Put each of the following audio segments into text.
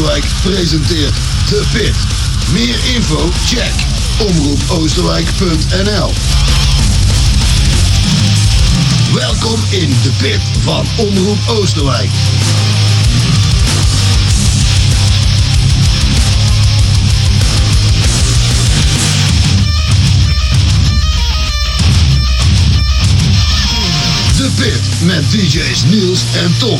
Oosterwijk presenteert The Pit. Meer info? Check omroepoosterwijk.nl Welkom in de pit van Omroep Oosterwijk. De Pit met DJ's Niels en Tom.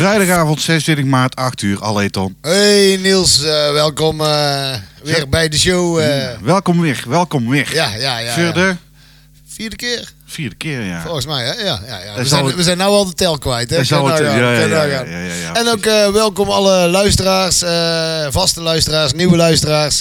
Vrijdagavond 26 maart, 8 uur, Aleton. Hey Niels, eh, welkom eh, weer bij de show. eh. Welkom weer, welkom weer. ja, ja, ja. Voor ja. de Vierde keer, vierde keer, ja. volgens mij. Hè? Ja, ja, ja. We, zijn, het- we zijn nou al de tel kwijt. Hè? Zal het- nou gaan, ja, ja, kan ja, nou ja, En ook welkom alle luisteraars, vaste luisteraars, nieuwe luisteraars.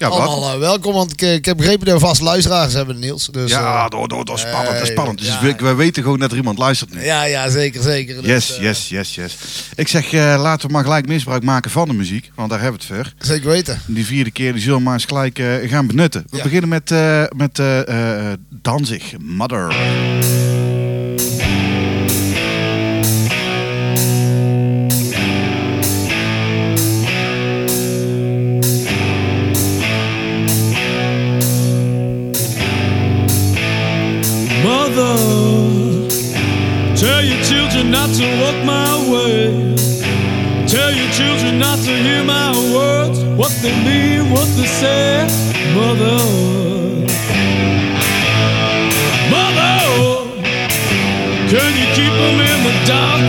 Eh, Ja, allemaal eh, welkom, want ik, ik heb begrepen dat we vaste luisteraars hebben, Niels. Dus, Ja, eh, door, door, door, spannend, dat is hey, spannend. Dus ja. we, we weten gewoon dat er iemand luistert nu. ja, ja, zeker, zeker. Dus, Yes, eh, yes, yes, yes. Ik zeg, eh, laten we maar gelijk misbruik maken van de muziek, want daar hebben we het voor. Zeker weten. Die vierde keer, die zullen we maar eens gelijk eh, gaan benutten. We Ja. beginnen met, eh met eh, eh, Danzig. Mother, hear my words, what they mean, what they say. Mother, Mother, can you keep them in the dark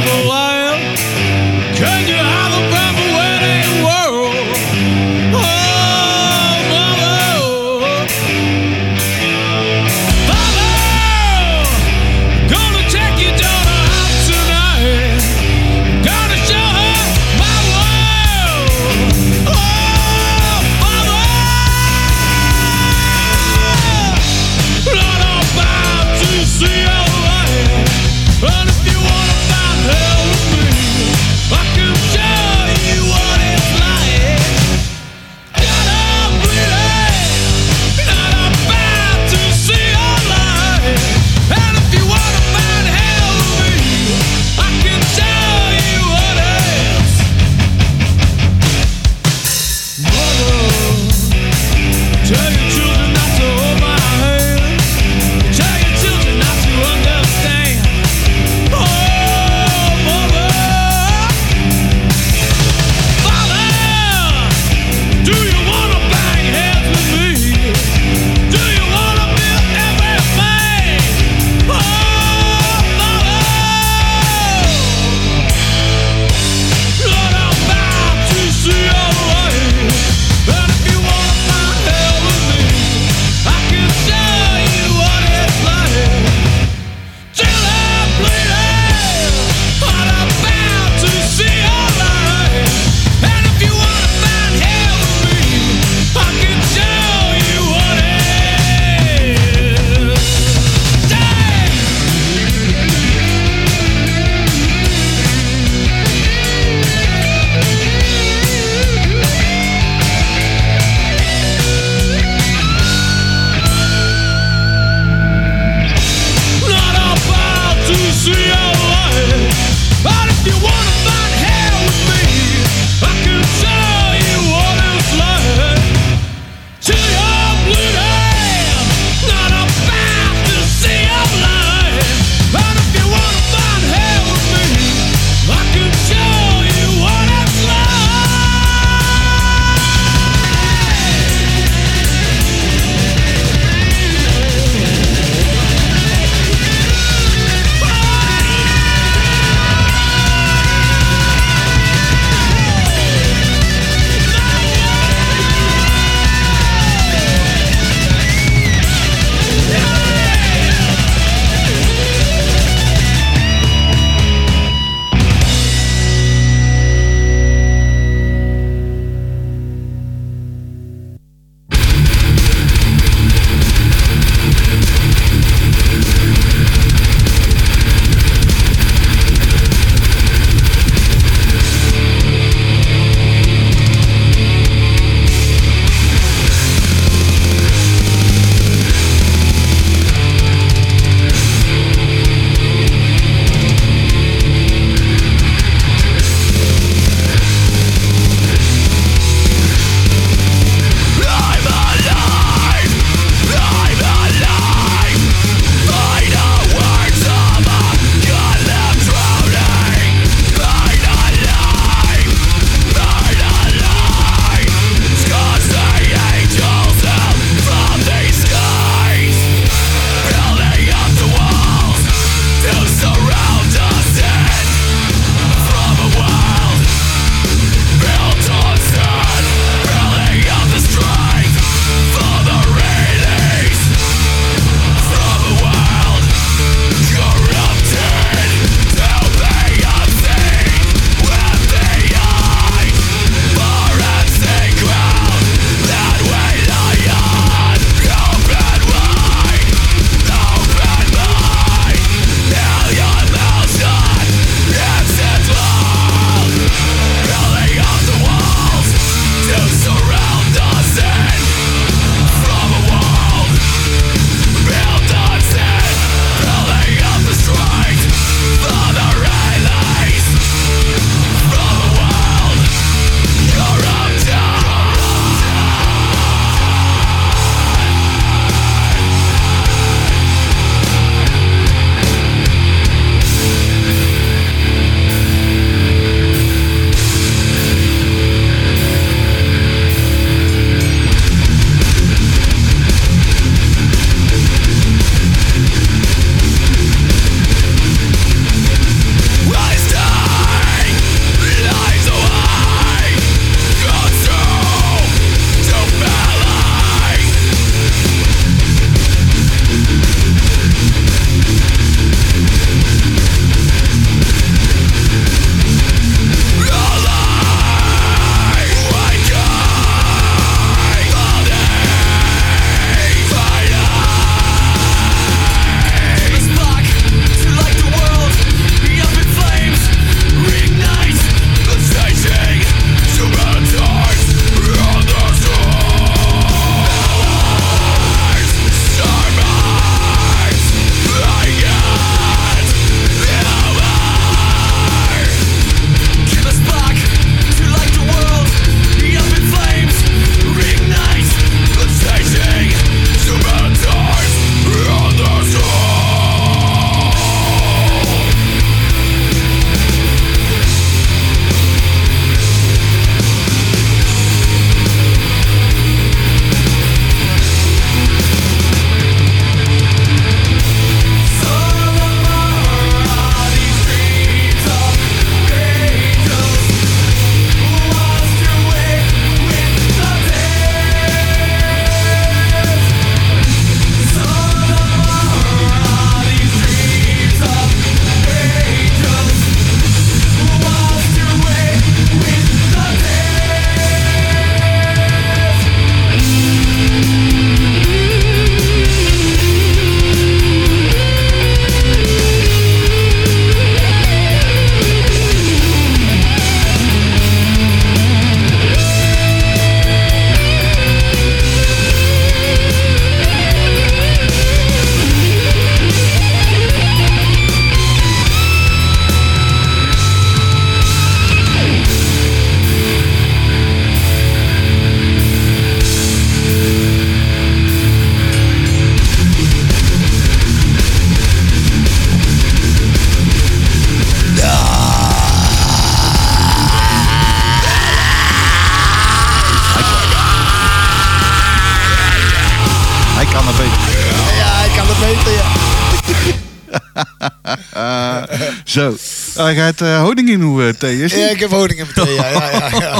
Zo. Ah, Hij gaat uh, eh, honing in hoe eh, thee, is Ja, ik heb honing in thee, ja. ja, ja, ja.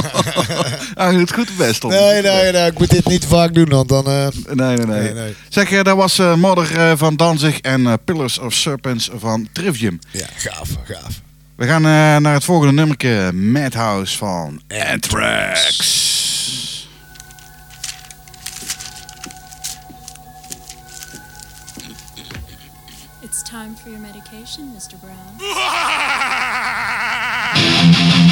Ah, Hij doet goed best toch. Nee, nee, nee. Ik moet dit niet vaak doen, want dan... Eh, nee, nee, nee, nee. Zeg, dat was uh, Modder van Danzig en Pillars of Serpents van Trivium. Ja, gaaf, gaaf. We gaan naar het volgende nummerke. Madhouse van Anthrax. time for your medication, Mr. Brown.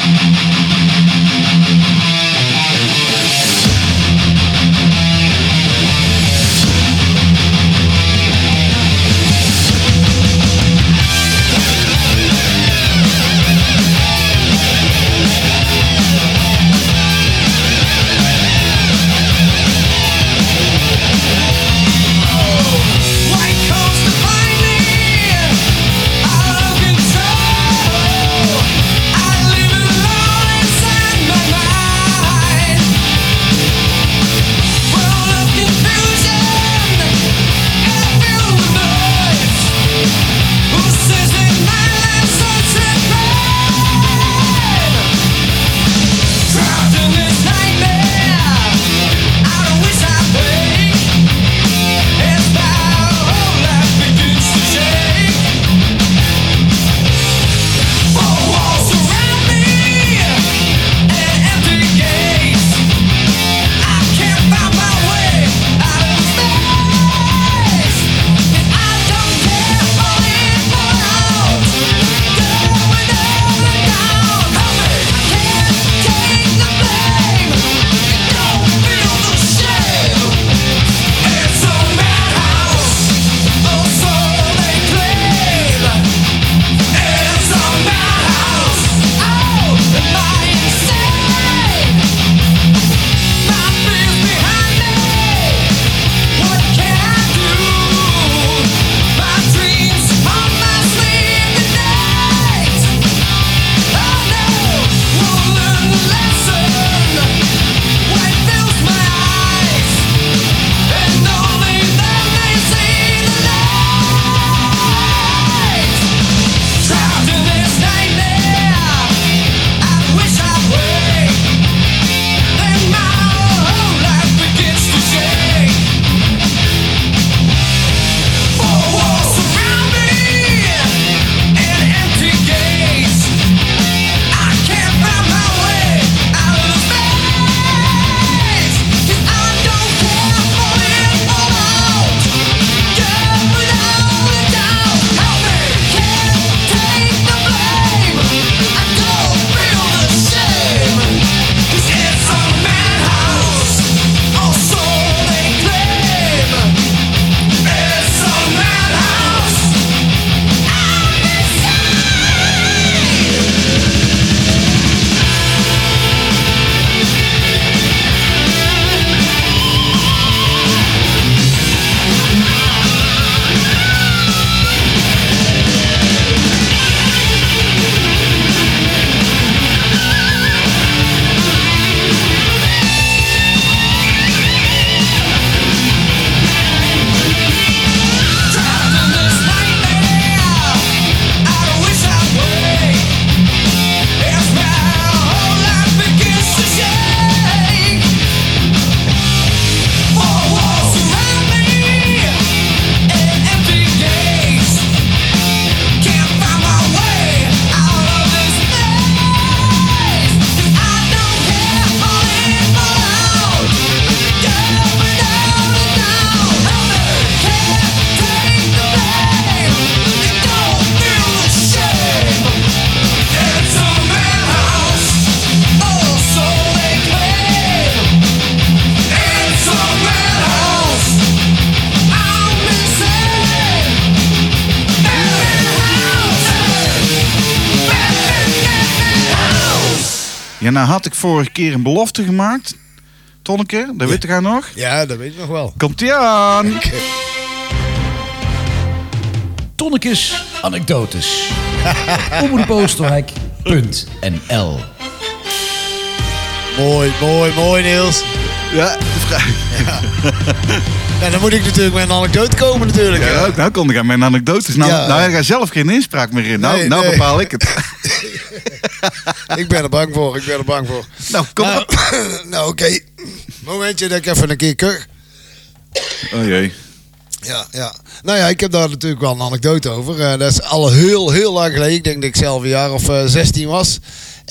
vorige keer een belofte gemaakt. Tonneke, dat weet ik haar nog. Ja, dat weet ik nog wel. Komt hij aan! Tonnekes anekdotes. Omroepoosterwijk.nl Mooi, mooi, mooi Niels. Ja, vrij. Ja, dan moet ik natuurlijk met een anekdote komen natuurlijk. Ja, hè. nou, nou kon ik aan mijn anekdotes. Nou, Ja. nou heb zelf geen inspraak meer in. Nou, Nee, nou nee. bepaal ik het. Ik ben er bang voor, ik ben er bang voor. Nou, kom nou, op. nou oké. Momentje dat ik even een keer kuch. Oh jee. Ja, ja. Nou ja, ik heb daar natuurlijk wel een anekdote over. Eh, dat is al heel, heel lang geleden. Ik denk dat ik zelf een jaar of eh, 16 was.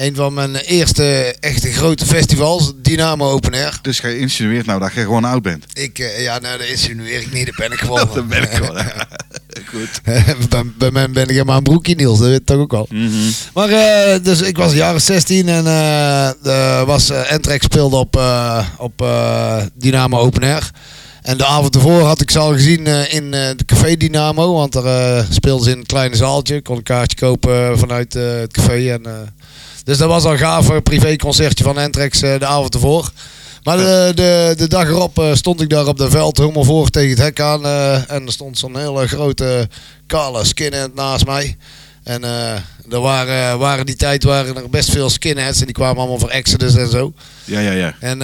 Een van mijn eerste echte grote festivals, Dynamo Open Air. Dus jij insinueert nou dat je gewoon oud bent. Ik, eh, ja, nou, dat insinueer ik niet, dat ben ik gewoon. Dat ben ik wel. Goed. bij, bij mij ben ik helemaal een broekje, Niels, dat weet je toch ook wel. Mhm. Maar eh, dus ik was jaren 16 en er was uh, Entrex speelde op, op Dynamo Open Air. En de avond ervoor had ik ze al gezien in het café Dynamo, want daar speelden ze in een kleine zaaltje. Ik kon een kaartje kopen vanuit het café. En, dus dat was al gaaf, een privéconcertje van Entrex eh, de avond ervoor. Maar de, de, de dag erop eh, stond ik daar op de veld helemaal voor tegen het hek aan. eh, en er stond zo'n hele grote kale skinhead naast mij. En er waren, waren die tijd waren er best veel skinheads en die kwamen allemaal voor Exodus en zo. Ja, ja, ja. En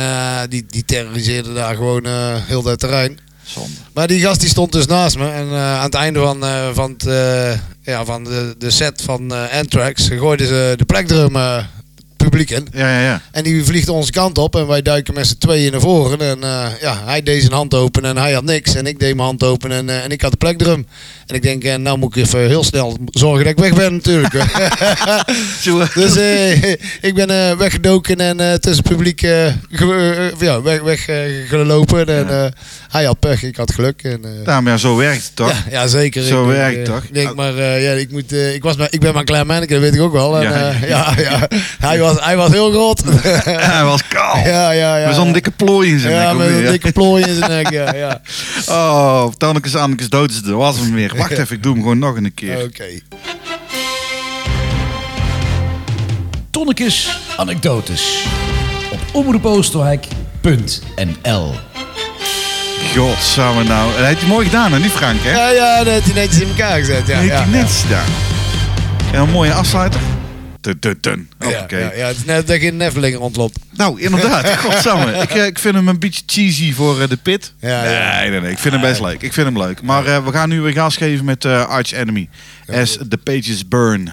die, die terroriseerden daar gewoon heel dat terrein. Zonde. Maar die gast die stond dus naast me. En eh, aan het einde van, eh, van, eh, ja, van de, de set van Anthrax gooiden ze de plekdrum publiek in. Ja, ja, ja. En die vliegt onze kant op en wij duiken met z'n tweeën naar voren. En eh, ja, hij deed zijn hand open en hij had niks. En ik deed mijn hand open en, eh, en ik had de plekdrum. En ik denk, eh, nou moet ik even heel snel zorgen dat ik weg ben natuurlijk. Dus ik ben weggedoken en tussen het publiek ja, weg, weg eh, gelopen. En hij had pech, ik had geluk. En, Ja, maar zo werkt het toch? ja, ja, zeker. Zo ik werkt het toch? Ik denk maar, ja, ik, moet, ik, was maar, ik ben maar een klein manneke, dat weet ik ook wel. En, ja, ja, Hij, was, hij was heel groot. Hij was kaal. ja, ja, ja. Met zo'n dikke plooi in zijn Ja, nek. met een weer. dikke plooi in zijn nek, ja. ja. Oh, Tannekes Annekes dood is, dat was hem weer. Wacht even, ik doe hem gewoon nog een keer. Oké. Tonnekes anekdotes. Op omroepoosterwijk.nl Godsamme nou. Dat heeft hij mooi gedaan, hè? Niet Frank, hè? Ja, ja, dat heeft hij netjes in elkaar gezet. Ja, Dat heeft ja, hij ja. netjes gedaan. En een mooie afsluiter. Tun. Ja, Oké. ja, ja, het is net dat geen Neffeling rondloopt. Nou, inderdaad. Godsamme. Ik, eh, ik vind hem een beetje cheesy voor eh, de pit. Ja, nee, ja. nee, nee. Ik vind hem best leuk. Ik vind hem leuk. Maar eh, we gaan nu weer gas geven met eh, Arch Enemy. As the pages burn.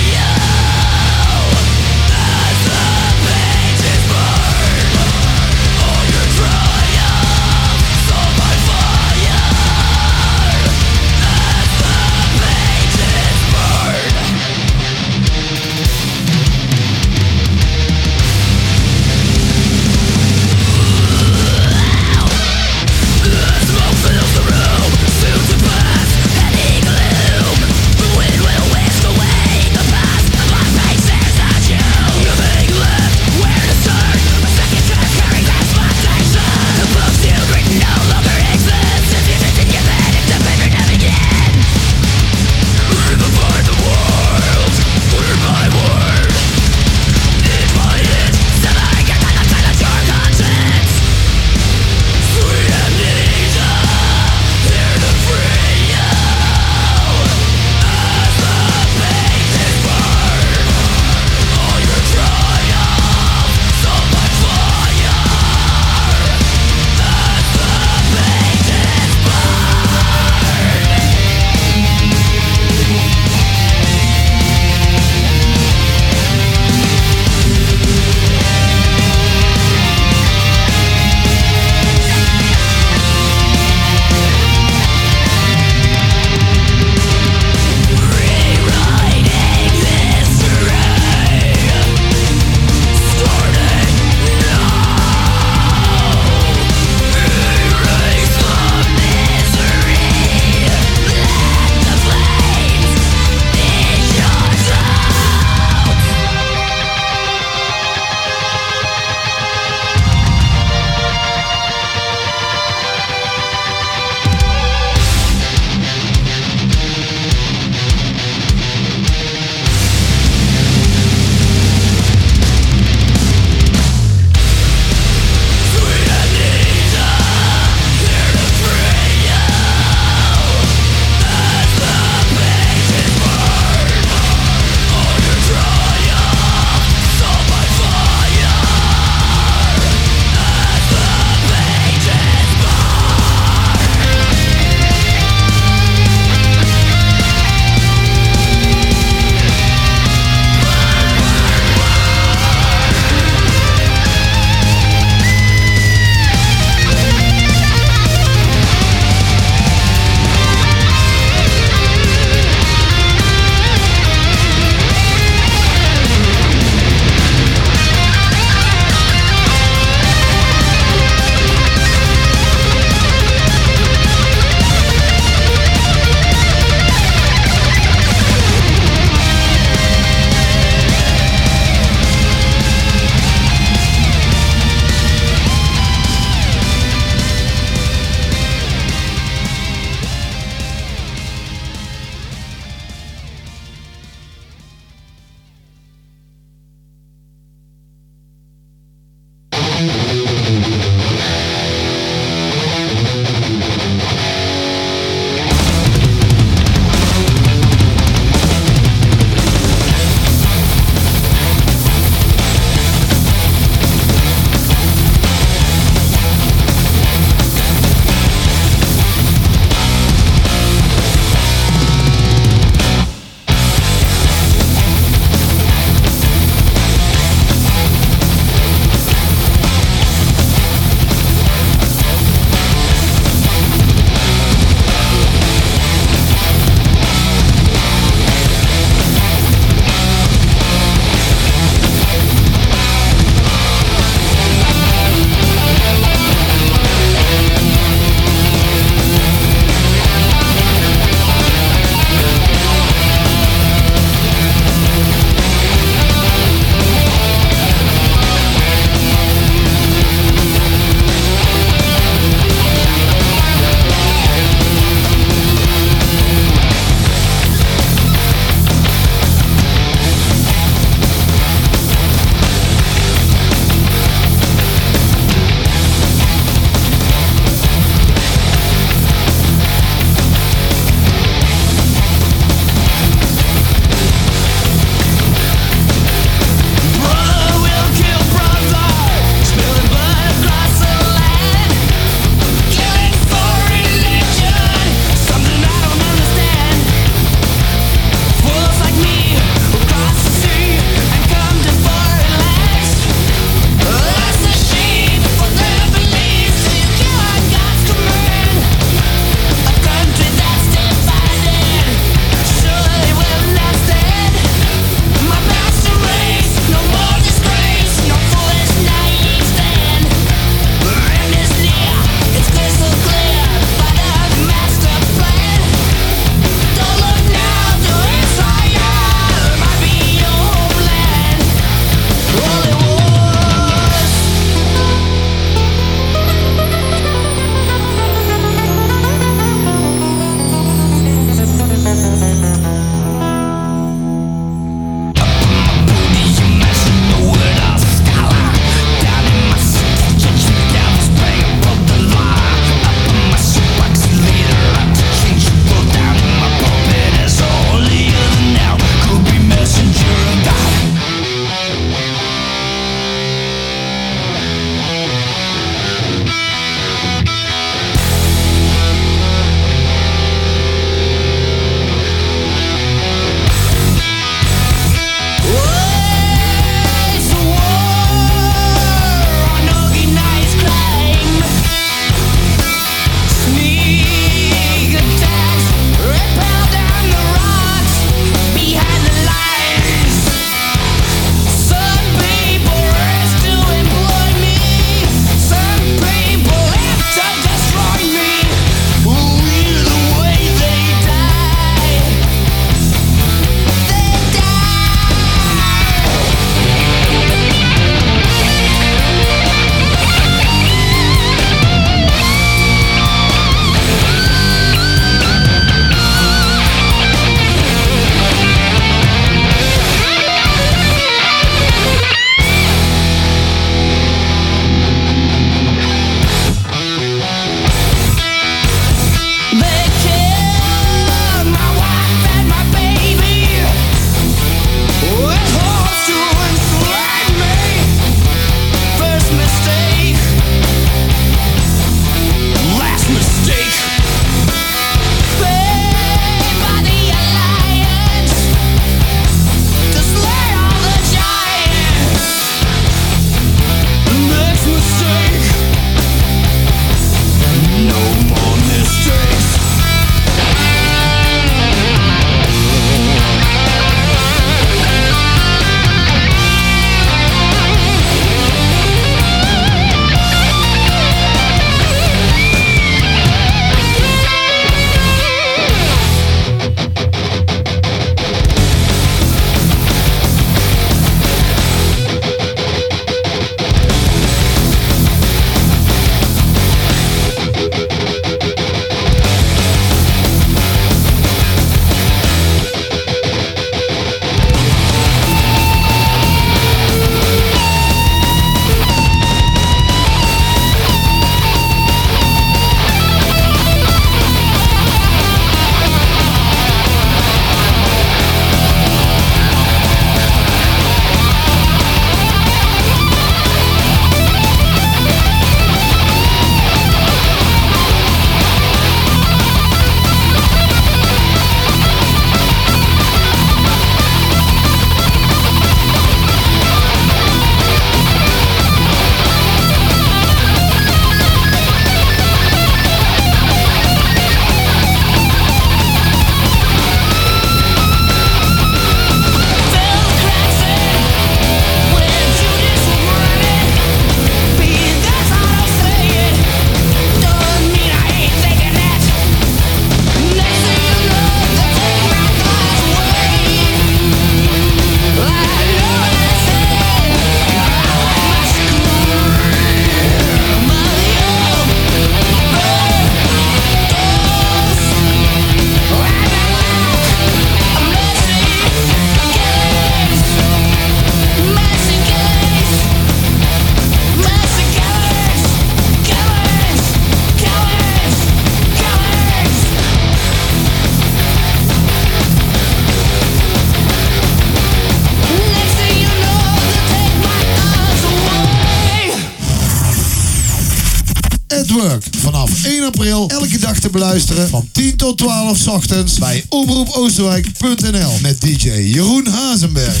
Beluisteren van 10 tot 12 's ochtends bij omroepoosterwijk.nl met DJ Jeroen Hazenberg.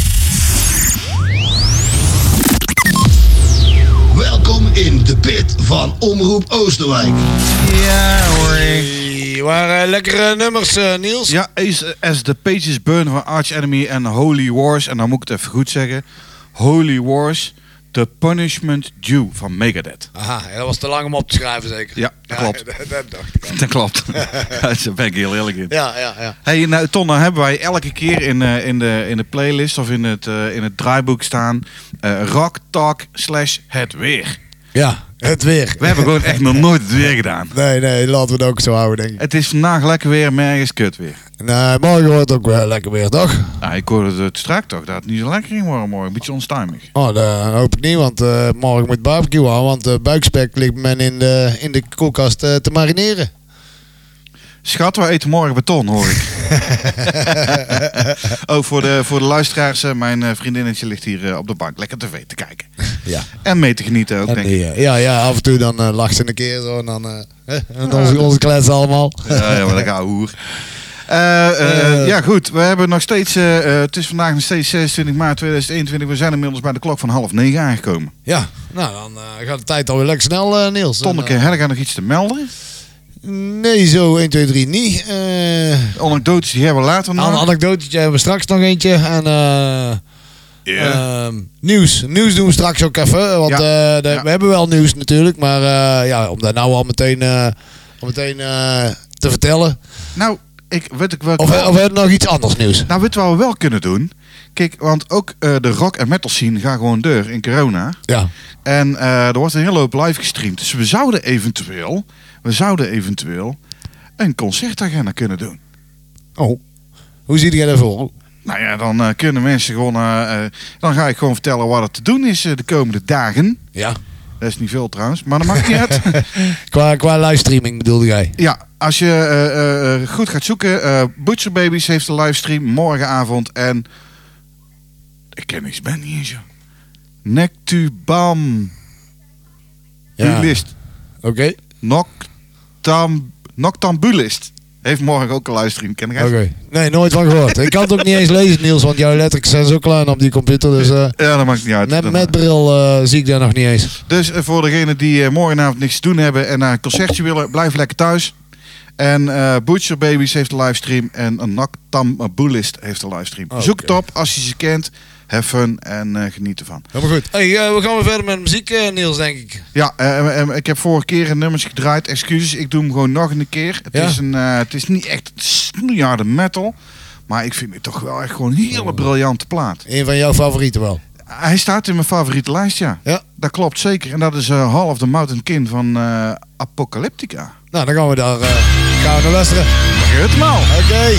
Welkom in de pit van Omroep Oosterwijk. Ja hoor. Hey, waren lekkere nummers, eh, Niels. Ja, as, as the Pages Burn van Arch Enemy en Holy Wars. En dan moet ik het even goed zeggen. Holy Wars, The Punishment Due van Megadeth. Aha, dat was te lang om op te schrijven zeker. Ja, dat klopt. dat, dat dacht ik. Dat klopt. Daar ben ik heel eerlijk in. Ja, ja, ja. Hey, nou, Ton, dan hebben wij elke keer in, eh, in, de, in de playlist of in het, eh, in het draaiboek staan eh, Rock Talk slash het weer. Ja, het weer. We hebben gewoon echt nog nooit het weer gedaan. Nee, nee, laten we het ook zo houden, denk ik. Het is vandaag lekker weer, maar ergens kut weer. Nee, morgen wordt het ook wel lekker weer, toch? Nou, ik hoorde het strak toch, dat het niet zo lekker ging worden morgen. Een beetje onstuimig. Oh, dat hoop ik niet, want eh, morgen moet barbecue aan, want uh, buikspek ligt men in de, in de koelkast eh, te marineren. Schat, we eten morgen beton, hoor ik. oh, voor de, voor de luisteraars, eh, mijn eh, vriendinnetje ligt hier eh, op de bank lekker tv te kijken. Ja. En mee te genieten ook, En denk ik. ja, ja, af en toe dan lacht ze een keer zo en dan en onze, onze klets allemaal. Ja, ja, maar dat gaat hoer. Ja, goed. We hebben nog steeds. het is vandaag nog steeds 26 maart 2021. We zijn inmiddels bij de klok van half negen aangekomen. Ja, nou dan gaat de tijd alweer lekker snel, Niels. Tonneke, heb jij nog iets te melden? Nee, zo 1, 2, 3 niet. Eh Anekdotes die hebben we later nog. Een anekdotetje hebben we straks nog eentje. En eh, ehm, nieuws. Nieuws doen we straks ook even. Want Ja. eh, de- Ja. we hebben wel nieuws natuurlijk. Maar ja, om daar nou al meteen, al meteen te vertellen. Nou, ik weet ik wel. Of, of hebben we nog iets anders nieuws? Nou, weet je wat we wel kunnen doen? Kijk, want ook de rock en metal scene gaan gewoon deur in corona. Ja. En er wordt een hele hoop live gestreamd. Dus we zouden eventueel, we zouden eventueel een concertagenda kunnen doen. Oh. Hoe ziet jij daarvoor? Nou ja, dan eh, kunnen mensen gewoon, eh, eh, dan ga ik gewoon vertellen wat er te doen is de komende dagen. Ja. Dat is niet veel trouwens, maar dat maakt niet uit. Qua, qua livestreaming bedoelde jij? Ja, als je goed gaat zoeken, Butcher Babies heeft een livestream morgenavond en ik ken niks, ben niet eens joh. Nectubam Ja. Bulist. Oké. Noctam, Noctambulist. Heeft morgen ook een livestream. Ken ik Oké. Nee, nooit van gehoord. ik kan het ook niet eens lezen, Niels, want jouw letters zijn zo klein op die computer. Dus eh, Ja, dat maakt niet uit. met, met bril eh, zie ik daar nog niet eens. Dus eh, voor degenen die eh, morgenavond niks te doen hebben en naar een concertje willen, blijf lekker thuis. En eh Butcher Babies heeft een livestream en een Noctam Bullist heeft een livestream. Zoek het op als je ze kent. Have fun en eh, geniet ervan. Helemaal goed. Hey, eh, we gaan weer verder met muziek, eh, Niels, denk ik. Ja, ik heb vorige keer een nummers gedraaid. Excuses, ik doe hem gewoon nog een keer. Het, Ja? is, een, het is niet echt snoeiharde metal. Maar ik vind het toch wel echt gewoon een hele Oh. briljante plaat. Een van jouw favorieten wel. Hij staat in mijn favoriete lijst, ja. Ja. Dat klopt zeker. En dat is eh Hall of the Mountain Kin van Apocalyptica. Nou, dan gaan we daar gaan we naar luisteren. Maar. Oké.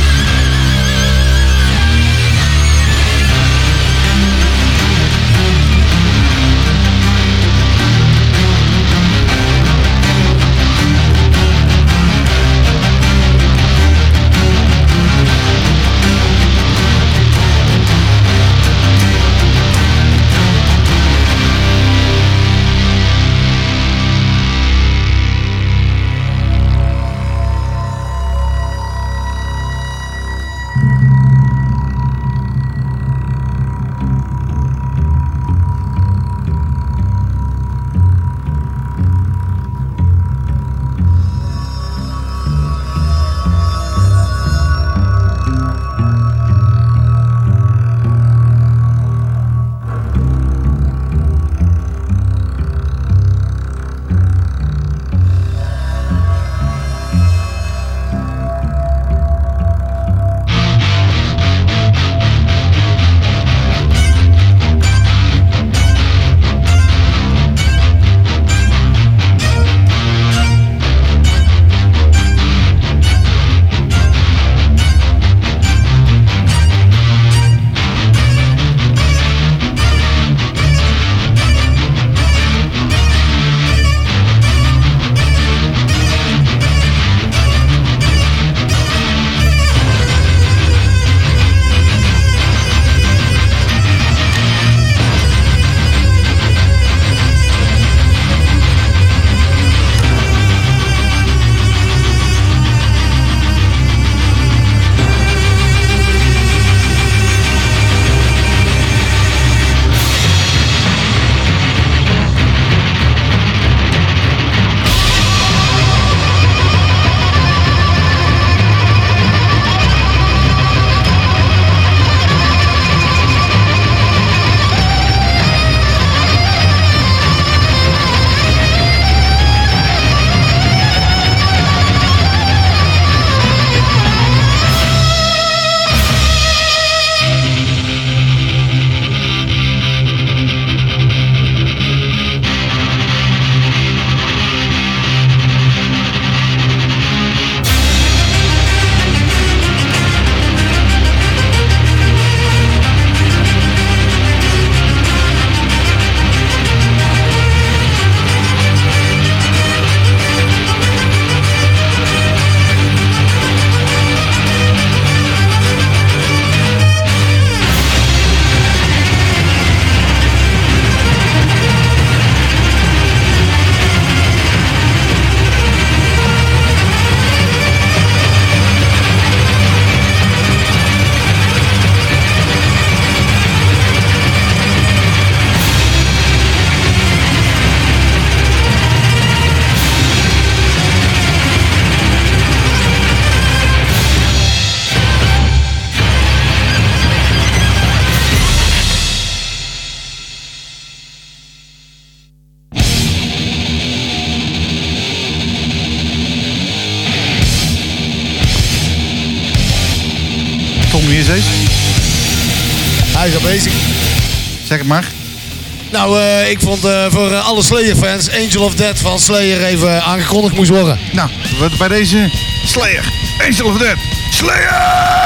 Eh, ik vond eh, voor eh, alle Slayer-fans Angel of Death van Slayer even aangekondigd moest worden. Nou, bij deze Slayer, Angel of Death, Slayer!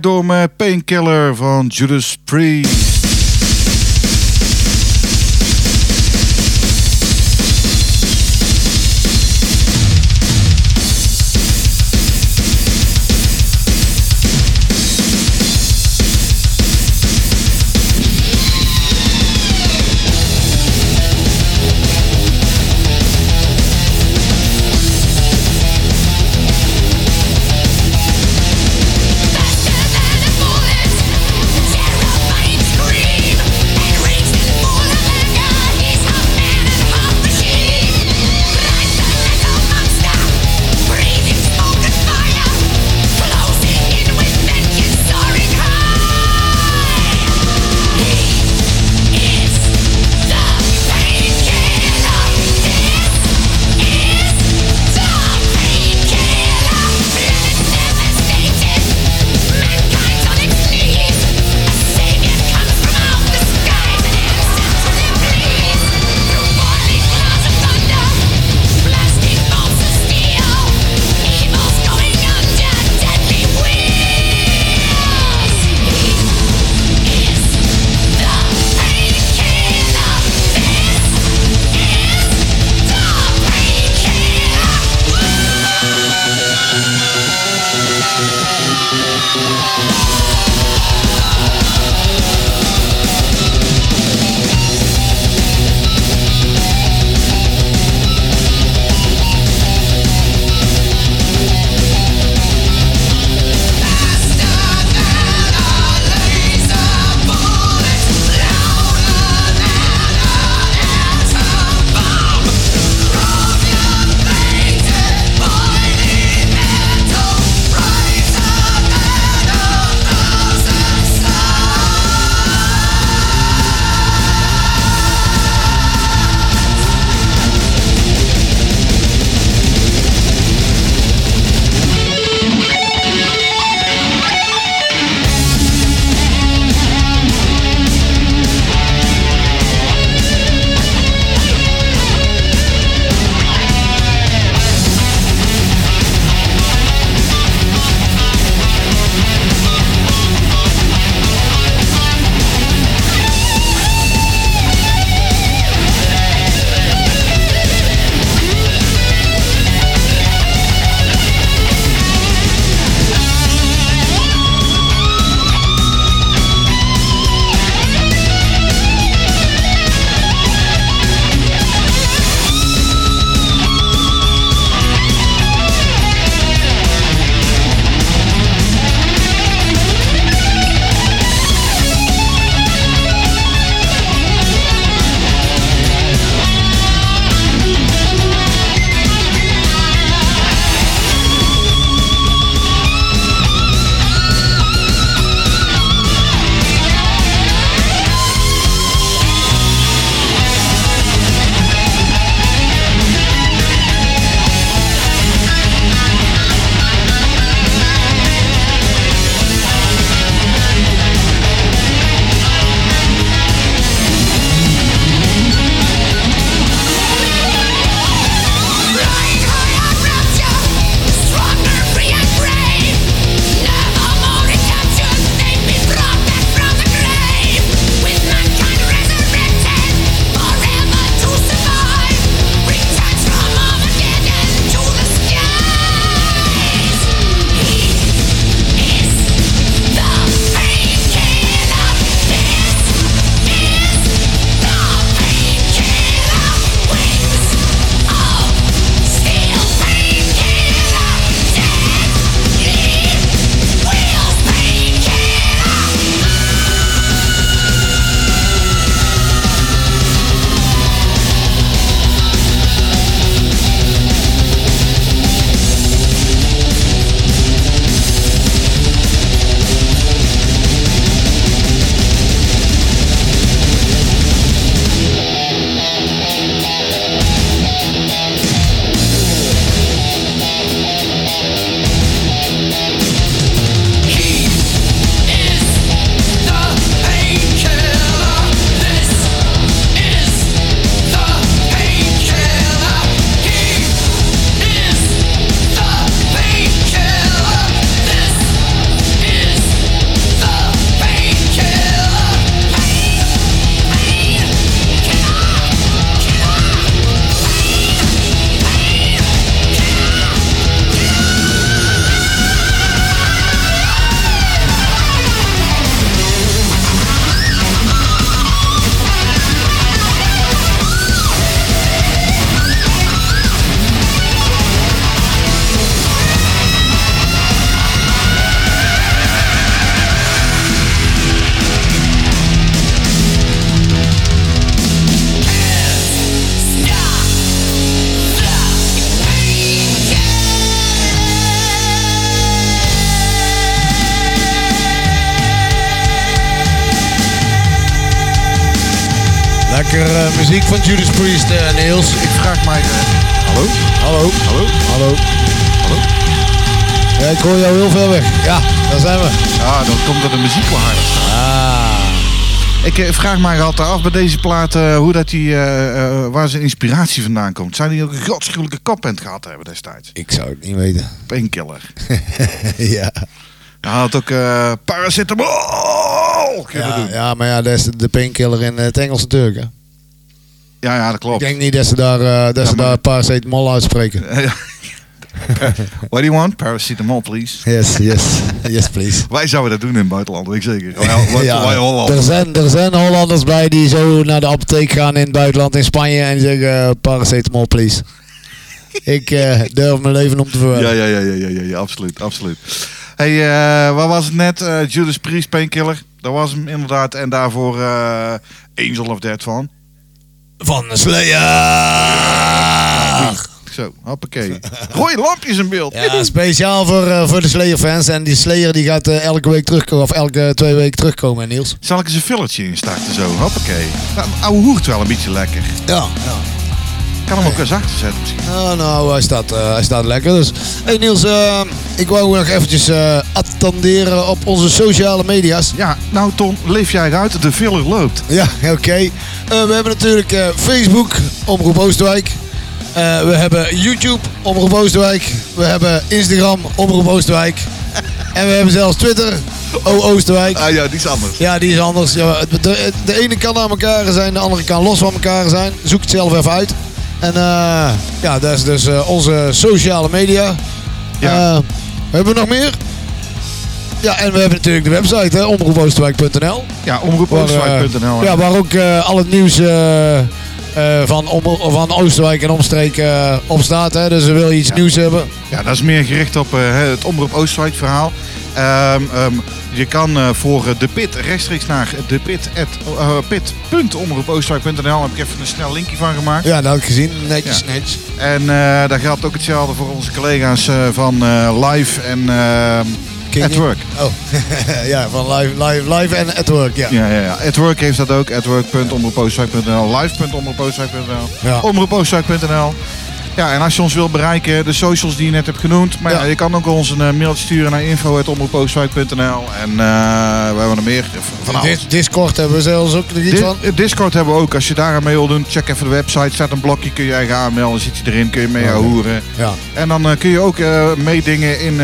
door mijn Painkiller van Judas Priest. Judas Priest, eh, Niels. Ik vraag mij... eh, hallo? Hallo. Hallo? Hallo. Hallo? Ja, ik hoor jou heel ver weg. Ja, daar zijn we. Ah, dan komt er de muziek wel harder. Ah. Ik eh, vraag mij altijd af bij deze plaat hoe dat die, waar zijn inspiratie vandaan komt. Zijn die ook een godschuwelijke kapband gehad hebben destijds? Ik zou het niet weten. Painkiller. ja. Hij had ook eh paracetamol Ja, doen. ja, maar ja, dat is de painkiller in het Engels natuurlijk. hè. Ja, ja, dat Ik klopt. denk niet dat ze daar, eh dat ze maar- daar paracetamol uitspreken. What do you want? Paracetamol, please. Yes, yes. Yes, please. Wij zouden dat doen in het buitenland, weet ik zeker. Wij, Ja, wij er, zijn, er zijn Hollanders bij die zo naar de apotheek gaan in het buitenland, in Spanje, en zeggen eh, paracetamol, please. Ik eh, durf mijn leven om te verwerken. Ja, ja, ja, ja, ja, ja, absoluut, absoluut. Hey, wat was het net? Judas Priest, Painkiller. Dat was hem inderdaad. En daarvoor Angel of Death van. Van de Slayer! Zo, hoppakee. Rode lampjes in beeld. Ja, speciaal voor, eh, voor de Slayer-fans. En die Slayer die gaat eh, elke week terugkomen, of elke twee weken terugkomen, Niels. Zal ik eens een fillertje instarten zo? Hoppakee. Nou, ouwe hoert wel een beetje lekker. Ja, ja. Ik kan hem ook eens achter zetten misschien. Nou, nou, hij staat, eh, hij staat lekker. Dus, hey Niels, eh, ik wou nog eventjes eh, attenderen op onze sociale media's. Ja, nou Ton, leef jij uit. De filler loopt. Ja, oké. We hebben natuurlijk Facebook, Omroep Oosterwijk. We hebben YouTube, Omroep Oosterwijk. We hebben Instagram, Omroep Oosterwijk. en we hebben zelfs Twitter, O Oosterwijk. Ah ja, die is anders. Ja, die is anders. Ja, de, de ene kan aan elkaar zijn, de andere kan los van elkaar zijn. Zoek het zelf even uit. En eh, ja, dat is dus eh, onze sociale media. Ja. Eh, hebben we nog meer? Ja, en we hebben natuurlijk de website, omroepoosterwijk.nl. Ja, omroepoosterwijk.nl. ja, waar ook al het nieuws van, van Oosterwijk en omstreken eh, op staat. Hè. Dus wil je iets nieuws hebben. Ja, dat is meer gericht op het Omroep Oosterwijk verhaal. Ehm, ehm, je kan eh, voor eh, de pit rechtstreeks naar de pit, uh, pit.omroepoosterwijk.nl. Heb ik even een snel linkje van gemaakt. Ja, dat heb ik gezien. Netjes, Ja. netjes. En eh daar geldt ook hetzelfde voor onze collega's eh, van eh, Live en ehm At Work. Oh, ja, van live, live, live en at work, ja. Ja, ja, ja. At Work heeft dat ook. Atwork.omroepoosterwijk.nl Live.omroepoosterwijk.nl Ja. Omroepoosterwijk.nl Ja, en als je ons wilt bereiken, de socials die je net hebt genoemd. Maar ja, Ja. je kan ook ons een eh, mailtje sturen naar info.omroepoosterwijk.nl En eh, we hebben er meer van alles. Dis- Discord hebben we zelfs ook nog iets van. Discord hebben we ook. Als je daar aan mee wil doen, check even de website. Staat een blokje, kun je eigen aanmelden. Zit je erin, kun je mee Oké. hoeren. Ja. En dan eh, kun je ook meedingen in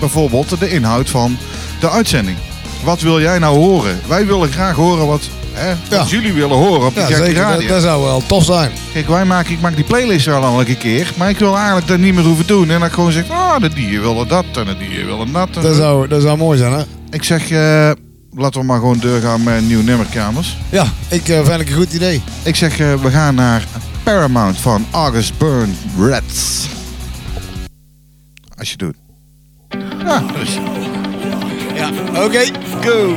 bijvoorbeeld de inhoud van de uitzending. Wat wil jij nou horen? Wij willen graag horen wat, hè, wat jullie willen horen op de Ja, zeker. Radio. dat zou wel tof zijn. Kijk, wij maken, ik maak die playlist wel al een keer. Maar ik wil eigenlijk dat niet meer hoeven doen. En dan ik gewoon zeg, ah, de dieren willen dat en de dieren willen dat. en Dat zo. zou, dat zou mooi zijn, hè? Ik zeg, eh, laten we maar gewoon doorgaan met nieuwe nummerkamers. Ja, ik eh, vind ik een goed idee. Ik zeg, eh, we gaan naar Paramount van August Burn Reds. Als je doet. Ja, dus. Ja, oké. Go!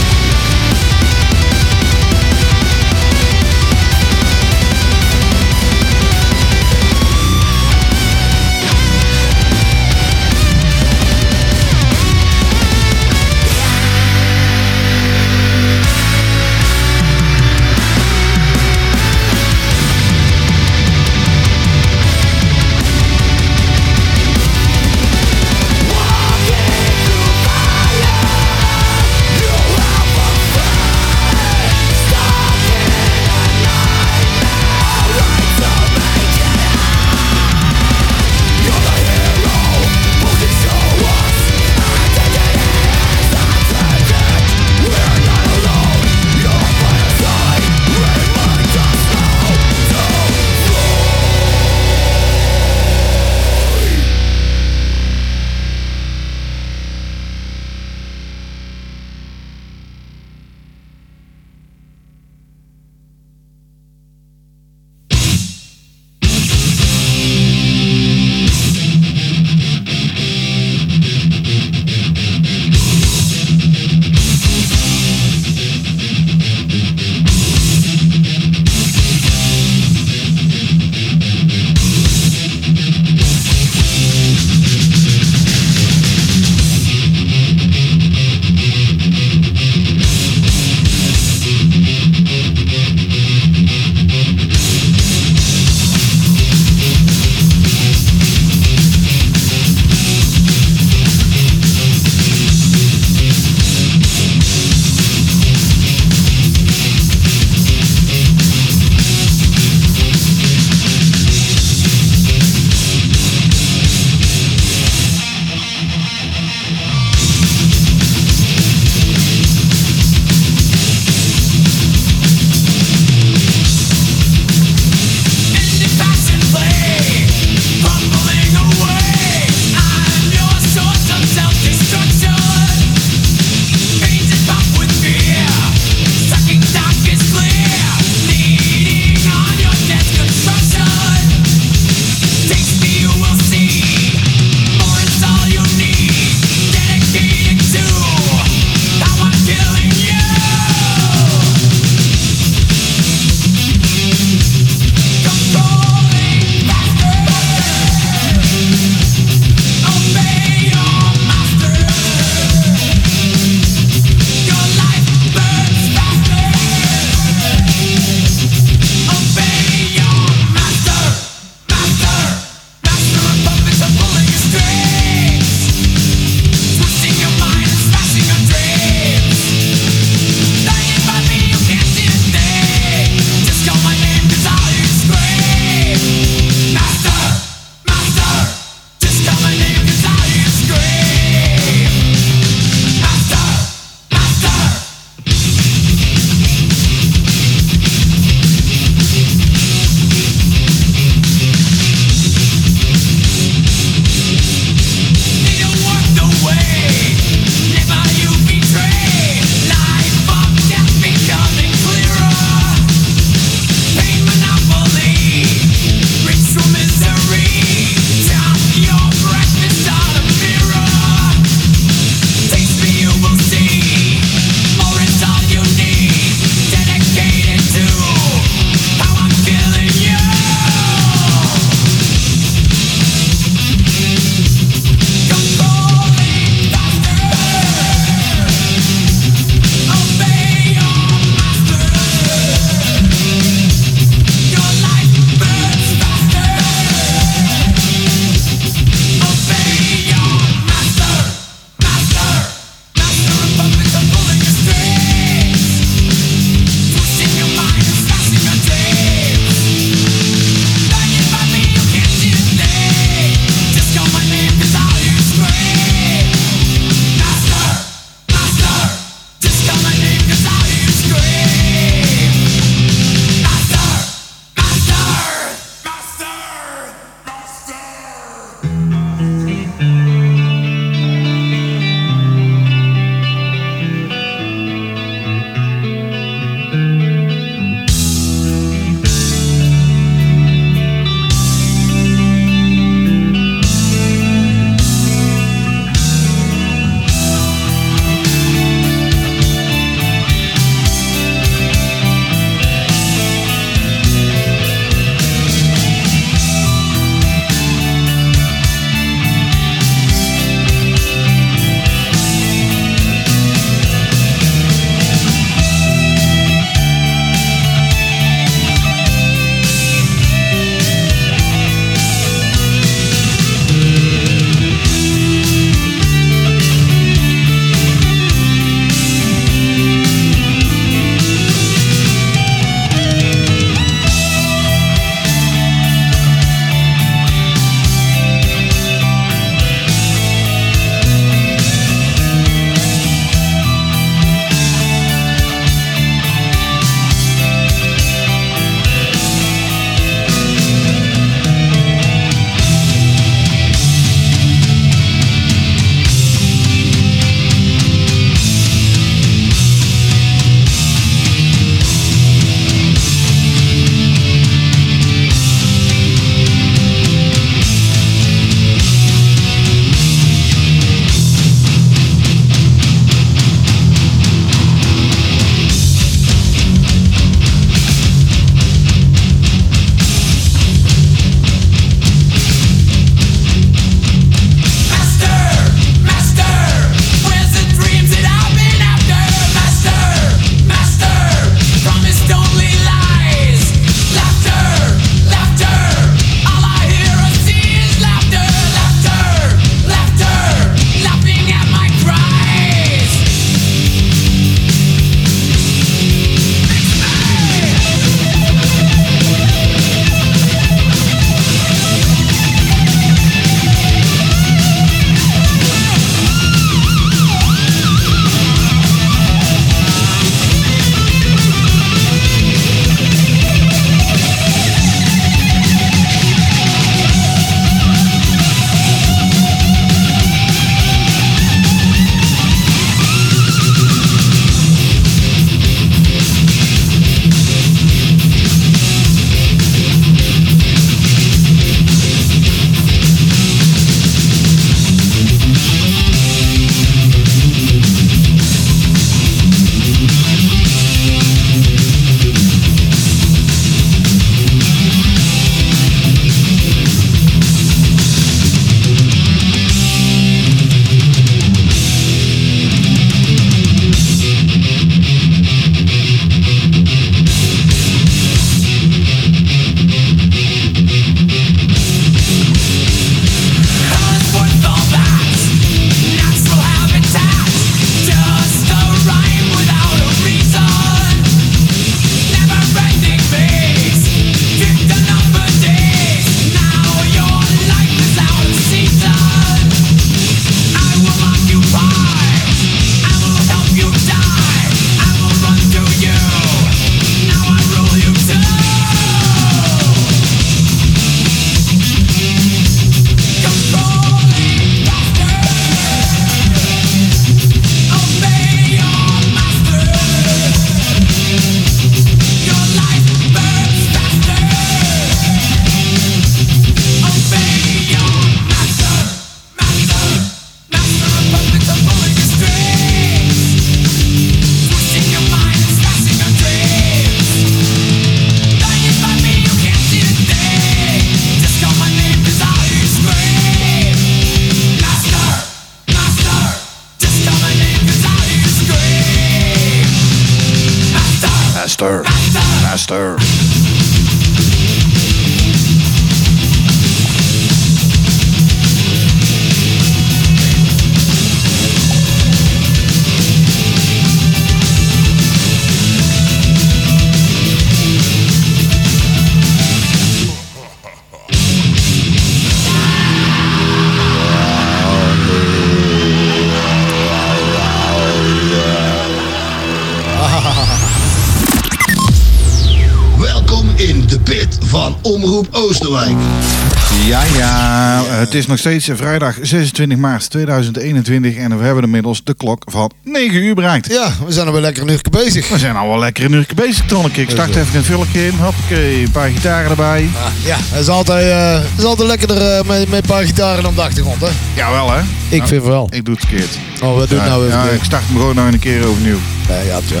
Het is nog steeds vrijdag 26 maart 2021 en we hebben inmiddels de klok van 9 uur bereikt. Ja, we zijn alweer lekker een uurtje bezig. We zijn al wel lekker een uurtje bezig, Tonneke. Ik start even een vulkje in, hoppakee, een paar gitaren erbij. Ja, het is altijd, eh, het is altijd lekkerder eh, met, met een paar gitaren op de achtergrond, hè? Jawel hè? Ik vind wel. Ik doe het verkeerd. Oh, wat doet Ja, nou ja, ik start hem gewoon nog een keer overnieuw. Nee, ja, tja.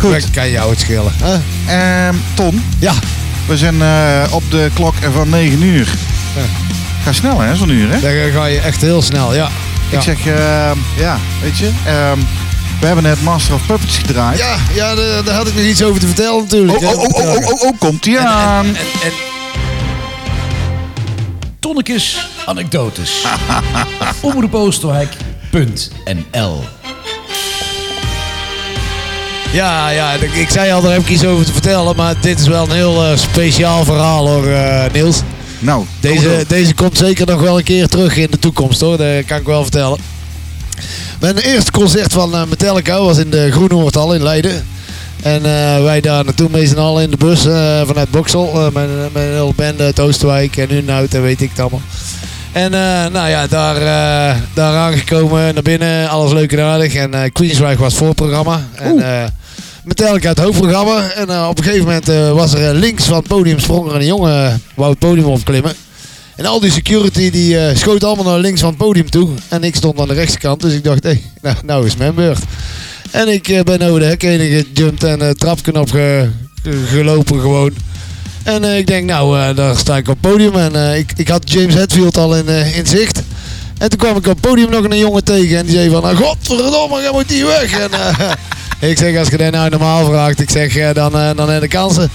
Goed. Dat kan jou het schelen. hè? Ehm Ton, Ja, we zijn eh, op de klok van 9 uur. Ja. Ga snel hè, zo'n uur hè? dan ga je echt heel snel, ja. Ja. Ik zeg, ehm, ja, weet je, ehm, we hebben net Master of Puppets gedraaid. Ja, ja daar, daar had ik nog iets over te vertellen natuurlijk. Oh, oh, oh, oh, oh, oh, oh, komt ie aan. En, en Tonnekes anekdotes. Omroepoosterwijk.nl Ja, ja, ik, zei al, daar heb ik iets over te vertellen. Maar dit is wel een heel eh, speciaal verhaal hoor, eh, Niels. Nou, Deze, deze komt zeker nog wel een keer terug in de toekomst hoor, dat kan ik wel vertellen. Mijn eerste concert van eh, Metallica was in de Groenhoortal in Leiden. En eh, wij daar naartoe mee allen in de bus eh, vanuit Boksel. met, met een hele band uit Oosterwijk en Unhout en weet ik het allemaal. En nou ja, daar, daar aangekomen, naar binnen, alles leuk en aardig. En Queensrÿche was het voorprogramma. En Metallica het hoofdprogramma. En eh, op een gegeven moment eh, was er eh, links van het podium sprong er een jongen, wou het podium opklimmen. En al die security die schoot allemaal naar links van het podium toe. En ik stond aan de rechterkant, dus ik dacht, hé, nou, nou is mijn beurt. En ik ben over de hek heen gejumpt en de trapknop ge- ge- gelopen gewoon. En ik denk, nou, daar sta ik op het podium. En ik, ik had James Hetfield al in, in zicht. En toen kwam ik op het podium nog een jongen tegen. En die zei van, nou, godverdomme, jij moet hier weg. En eh, ik zeg, als je dat nou normaal vraagt, ik zeg, eh, dan, eh, dan heb je kansen.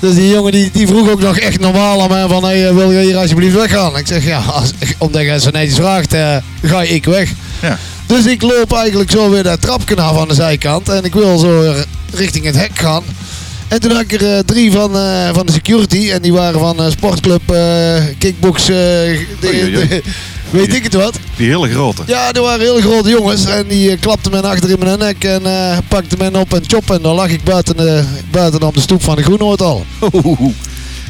Dus die jongen die, die vroeg ook nog echt normaal aan mij van, hey, wil je hier alsjeblieft weggaan? Ik zeg, ja, als, omdat je zo netjes vraagt, ga ik weg. Ja. Dus ik loop eigenlijk zo weer dat trapje af aan de zijkant. En ik wil zo richting het hek gaan. En toen had ik er drie van, van de security. En die waren van sportclub, kickbox, de- de- weet ik het wat. Die hele grote. Ja, er waren hele grote jongens. En die eh, klapten men achter in mijn nek en eh pakte men op en chop. En dan lag ik buiten, de, buiten op de stoep van de Groenhoord al.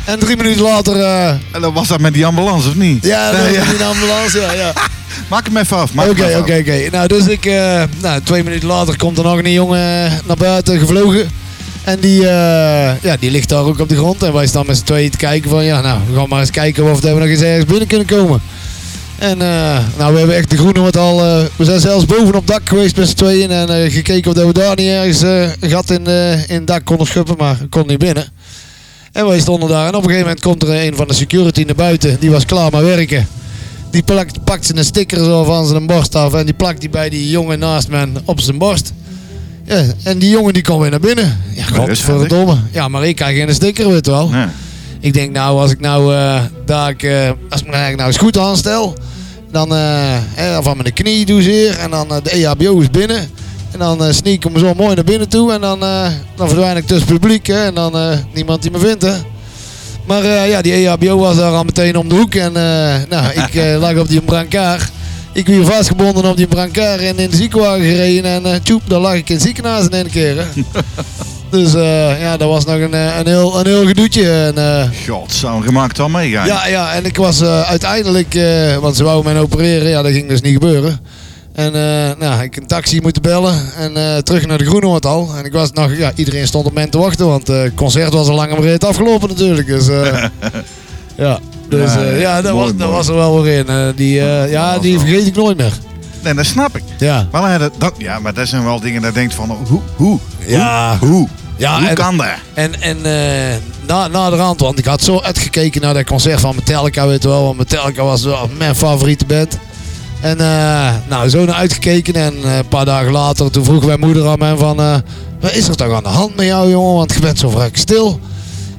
En drie minuten later... eh, En dan was dat met die ambulance, of niet? ja, Nee, ja. in de ambulance. Ja, ja. Maak hem even af. maak hem Oké, oké, oké. Nou, dus ik, nou, twee minuten later komt er nog een jongen naar buiten gevlogen. En die, ja, die ligt daar ook op de grond. En wij staan met z'n tweeën te kijken van, ja, nou, we gaan maar eens kijken of we nog eens ergens binnen kunnen komen. En eh, nou, we hebben echt de Groene al, eh, we zijn zelfs boven op dak geweest met z'n tweeën. En eh, gekeken of dat we daar niet ergens een gat in, in het dak konden schuppen, maar konden niet binnen. En wij stonden daar en op een gegeven moment komt er een van de security naar buiten. Die was klaar met werken. Die plakt, pakt zijn sticker zo van zijn borst af en die plakt die bij die jongen naast me op zijn borst. Ja, en die jongen die komt weer naar binnen. Ja, godverdomme. Ja, maar ik krijg geen sticker, weet je wel. Ik denk nou, als ik nou eh, daar, eh, als ik me eigenlijk nou eens goed aanstel, dan eh, van mijn knie doe zeer en dan eh, de EHBO is binnen. En dan sneak ik hem zo mooi naar binnen toe en dan, dan verdwijn ik tussen het publiek hè, en dan niemand die me vindt. Hè. Maar ja, die EHBO was daar al meteen om de hoek en nou, ik lag op die brancard. Ik werd vastgebonden op die brancard en in de ziekenwagen gereden en tjoep, daar lag ik in het ziekenhuis in één keer. Hè. dus eh, ja, dat was nog een, eh, een, heel, een heel gedoetje. En, eh, God, zou gemaakt al meegaan. ja, ja, en ik was uiteindelijk, want ze wouden mij opereren, ja, dat ging dus niet gebeuren. En nou, ik een taxi moeten bellen en terug naar de Groenhoord al. En ik was nog, ja, iedereen stond op mij te wachten, want het concert was al lang maar reed afgelopen natuurlijk. Dus ja, dus Ja, ja, dat, mooi, was, dat was er wel weer in. Die, ja, die vergeet ik nooit meer. Nee, dat snap ik. Ja, Maar, dat, dat- ja, maar dat zijn wel dingen dat je denkt van, hoe, hoe, Ja. hoe, hoe, Ja, hoe en- kan dat? En, en eh, na, na de rand, want ik had zo uitgekeken naar dat concert van Metallica, weet je wel. Want Metallica was wel mijn favoriete band. En eh, nou, zo naar uitgekeken. En eh, een paar dagen later, toen vroeg mijn moeder aan mij van... wat is er toch aan de hand met jou, jongen? Want je bent zo vaak stil.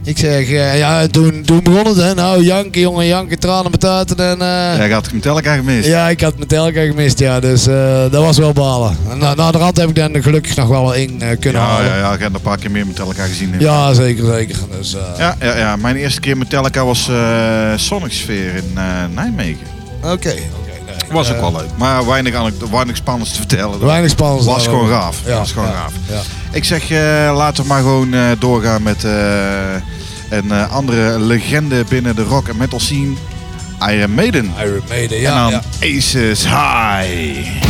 Ik zeg, eh, ja, toen, toen begon het, hè. Nou, janken, jongen, janken, tranen betaten. En, eh, Jij had Metallica gemist. ja, ik had Metallica gemist, ja. Dus eh, dat was wel balen. En na, na de rand heb ik dan gelukkig nog wel wel in eh, kunnen ja, halen. ja, ja, ik heb een paar keer meer Metallica gezien. Ja, zeker, zeker. Dus, eh, Ja, ja, ja, mijn eerste keer Metallica was eh Sonic Sphere in eh, Nijmegen. Oké, oké. nee. Was ook wel leuk. Maar weinig, weinig spannends te vertellen. Weinig spannend. Was gewoon gaaf. Ja, Was gewoon ja, gaaf. Ja. Ik zeg, eh, laten we maar gewoon eh, doorgaan met eh, een eh, andere legende binnen de rock en metal scene. Iron Maiden. Iron Maiden, en ja. dan ja. Aces High.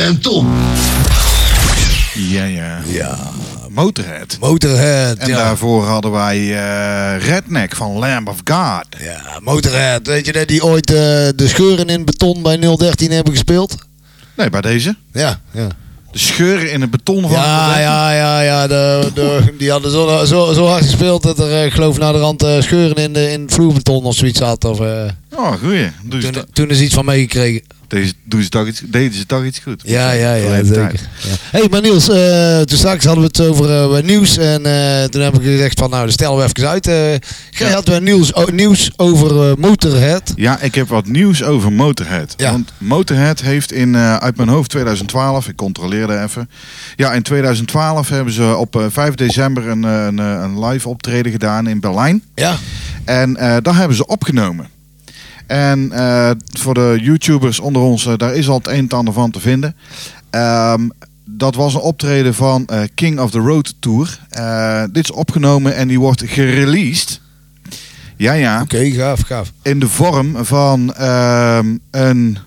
En Tom. Ja, ja. Ja. Motorhead. Motorhead. En ja. daarvoor hadden wij eh, Redneck van Lamb of God. Ja, Motorhead. Weet je dat die ooit eh, de scheuren in beton bij 013 hebben gespeeld? Nee, bij deze. Ja, ja. De scheuren in het beton van Ja, ja, ja, ja. De, de, die hadden zo, zo, zo hard gespeeld dat er, eh, ik geloof, naar de rand scheuren in, de, in het vloerbeton of zoiets zat. Of, eh, Oh, goeie. Ze, toen, toen is iets van meegekregen. Deze, doen ze toch iets, deden ze toch iets goed. Ja, ja, ja, zeker. Ja. hey, maar Niels, eh, toen straks hadden we het over eh, nieuws. En eh, toen heb ik gezegd van, nou, stellen we even uit. Jij Ja. had weer nieuws, o- nieuws over Motorhead. Ja, ik heb wat nieuws over Motorhead. Want Motorhead heeft in, uit mijn hoofd 2012, ik controleerde even. Ja, in 2012 hebben ze op eh, 5 december een, een, een live optreden gedaan in Berlijn. Ja. En daar hebben ze opgenomen. En eh, voor de YouTubers onder ons, eh, daar is al het een en ander van te vinden. Ehm, dat was een optreden van eh, King of the Road Tour. Dit is opgenomen en die wordt gereleased. Ja, ja Oké, gaaf, gaaf. in de vorm van ehm, een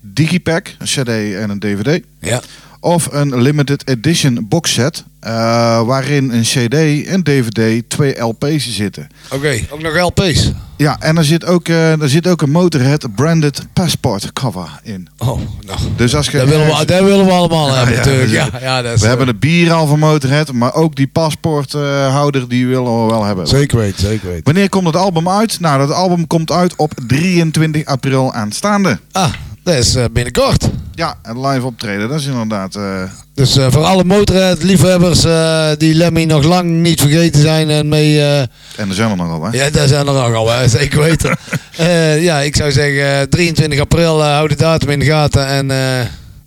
digipack, een cd en een dvd. Ja. Of een limited edition box set, eh, waarin een cd, een dvd, twee lp's zitten. Oké, ook nog LP's. Ja, en er zit ook, eh, er zit ook een Motorhead branded passport cover in. Oh, nou. Dus als je Dat willen, we, dat willen we allemaal hebben ja, natuurlijk. Ja, ja, dat is, we eh, hebben de bier al van Motorhead, maar ook die paspoorthouder die willen we wel hebben. Zeker weten, zeker weten. Wanneer komt het album uit? Nou, dat album komt uit op 23 april aanstaande. Ah, dat is eh, binnenkort. Ja, een live optreden, dat is inderdaad. eh, Dus eh, voor alle Motorhead-liefhebbers eh, die Lemmy nog lang niet vergeten zijn en mee... en er zijn er nogal, hè? ja, daar zijn er nog al, hè, zeker weten. Eh, ja, ik zou zeggen eh, 23 april, eh hou de datum in de gaten en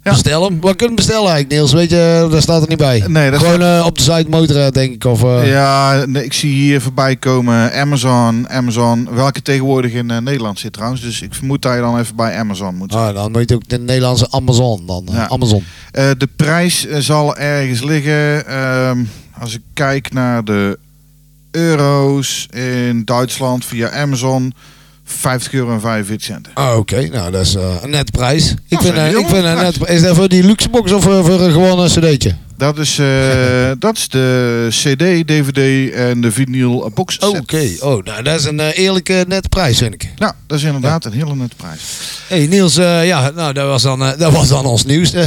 eh, bestel hem. Wat kun je bestellen eigenlijk, Niels? Weet je, daar staat er niet bij. Nee, dat Gewoon eh, op de site Motorhead, denk ik. Of, eh, Ja, nee, ik zie hier voorbij komen Amazon, Amazon, welke tegenwoordig in eh, Nederland zit trouwens. Dus ik vermoed dat je dan even bij Amazon moet zijn. Ah, dan moet je ook de Nederlandse Amazon. Dan, Ja. Amazon. De prijs zal ergens liggen, ehm, als ik kijk naar de euro's in Duitsland via Amazon, 50 euro en 45 centen. Ah, oké. Nou, dat is eh, een net prijs. Ik Dat vind, een ik vind een prijs. net Is dat voor die luxe box of eh, voor een gewone cd'tje? Dat is, eh, dat is de CD, DVD en de vinyl box set. Oké. Oh, nou, dat is een eh, eerlijke net prijs, vind ik. Ja, dat is inderdaad een hele nette prijs. hey, Niels, eh, ja, nou, dat was dan, dat was dan ons nieuws.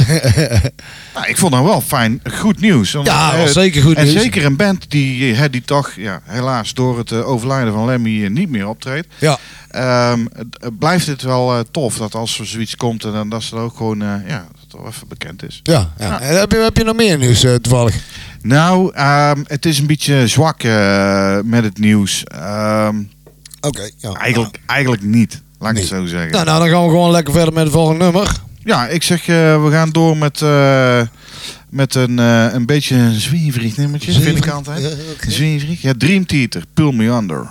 Nou, ik vond dat wel fijn, goed nieuws. Ja, was zeker goed En nieuws. zeker een band die, die toch ja, helaas door het overlijden van Lemmy niet meer optreedt. Ja. Ehm, blijft het wel tof dat als er zoiets komt en dan dat ze ook gewoon ja, wel even bekend is. Ja, ja. En heb, je, heb je nog meer nieuws eh, toevallig? Nou, ehm, het is een beetje zwak eh, met het nieuws. Ehm, Oké. ja. eigenlijk, eigenlijk niet, laat ik Nee. het zo zeggen. Nou, nou, dan gaan we gewoon lekker verder met het volgende nummer. Ja, ik zeg, eh, we gaan door met, eh, met een, eh, een beetje een zwieverig nummertje, vind ik altijd. Ja. Zwieverig. Ja, Dream Theater, Pull Me Under.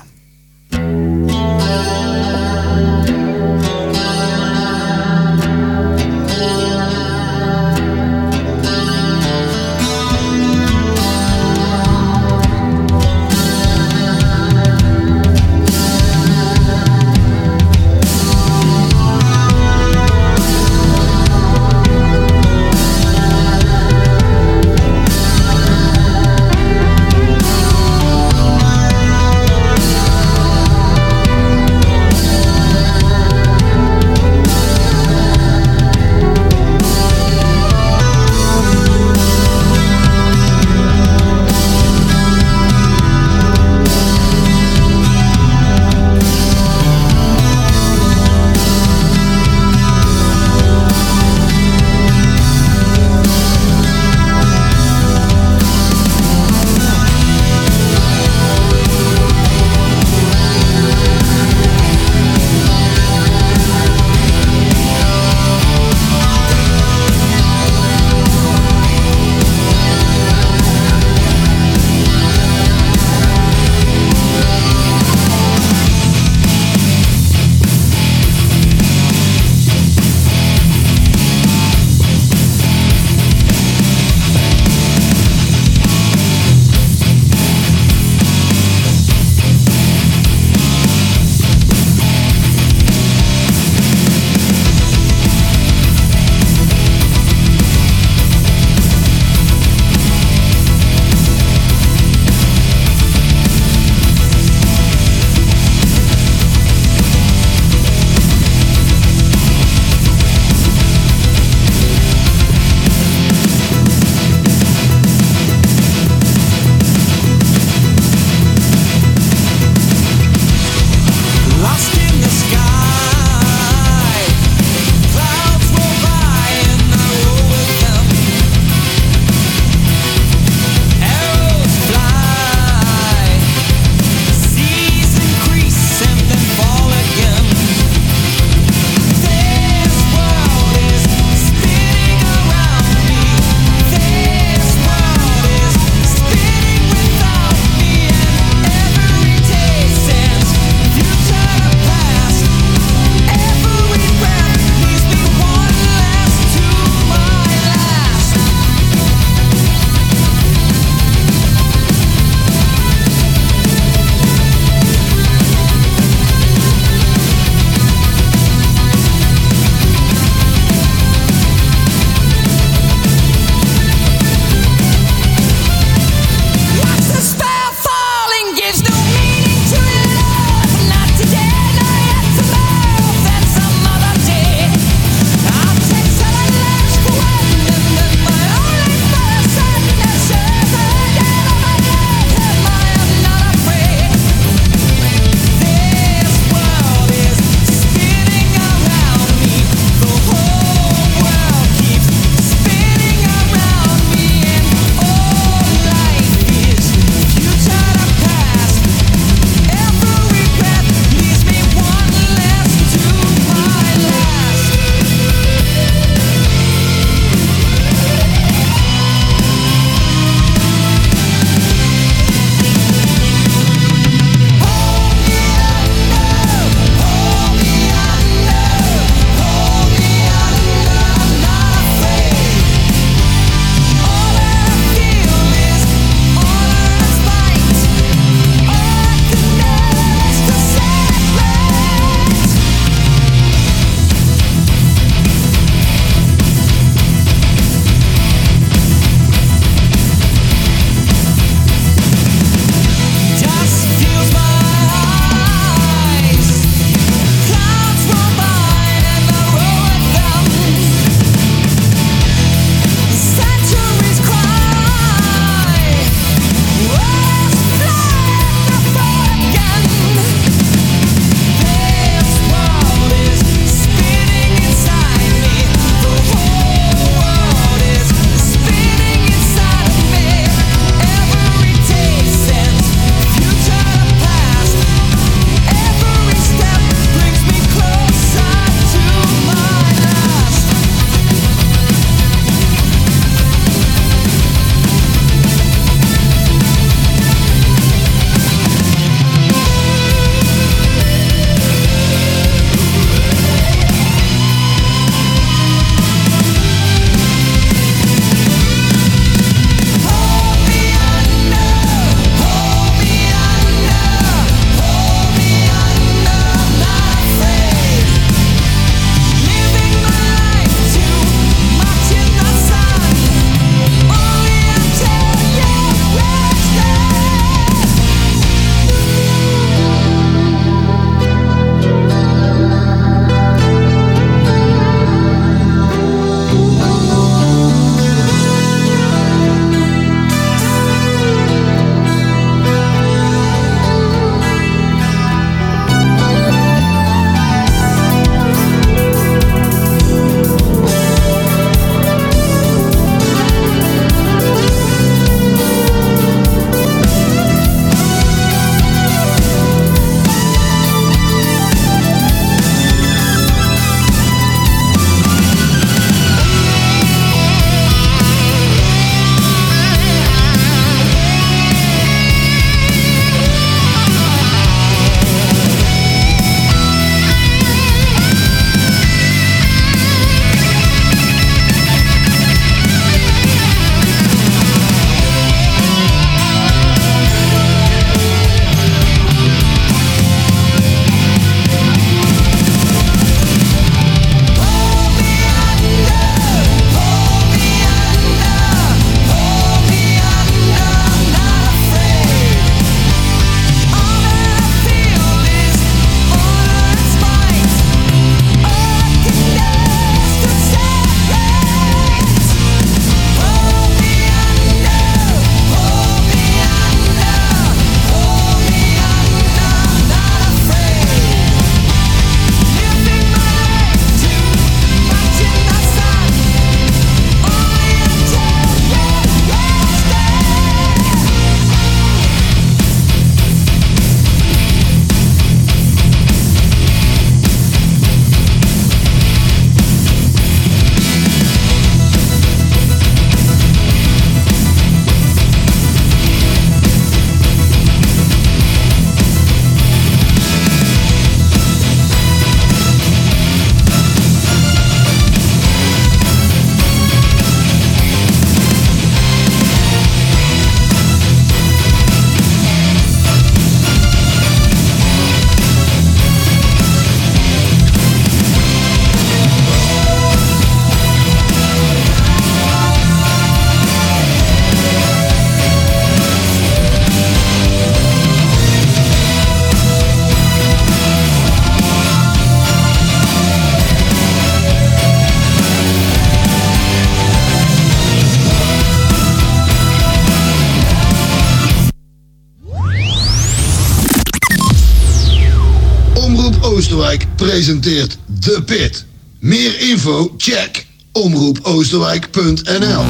Oosterwijk presenteert De Pit. Meer info, check omroepoosterwijk.nl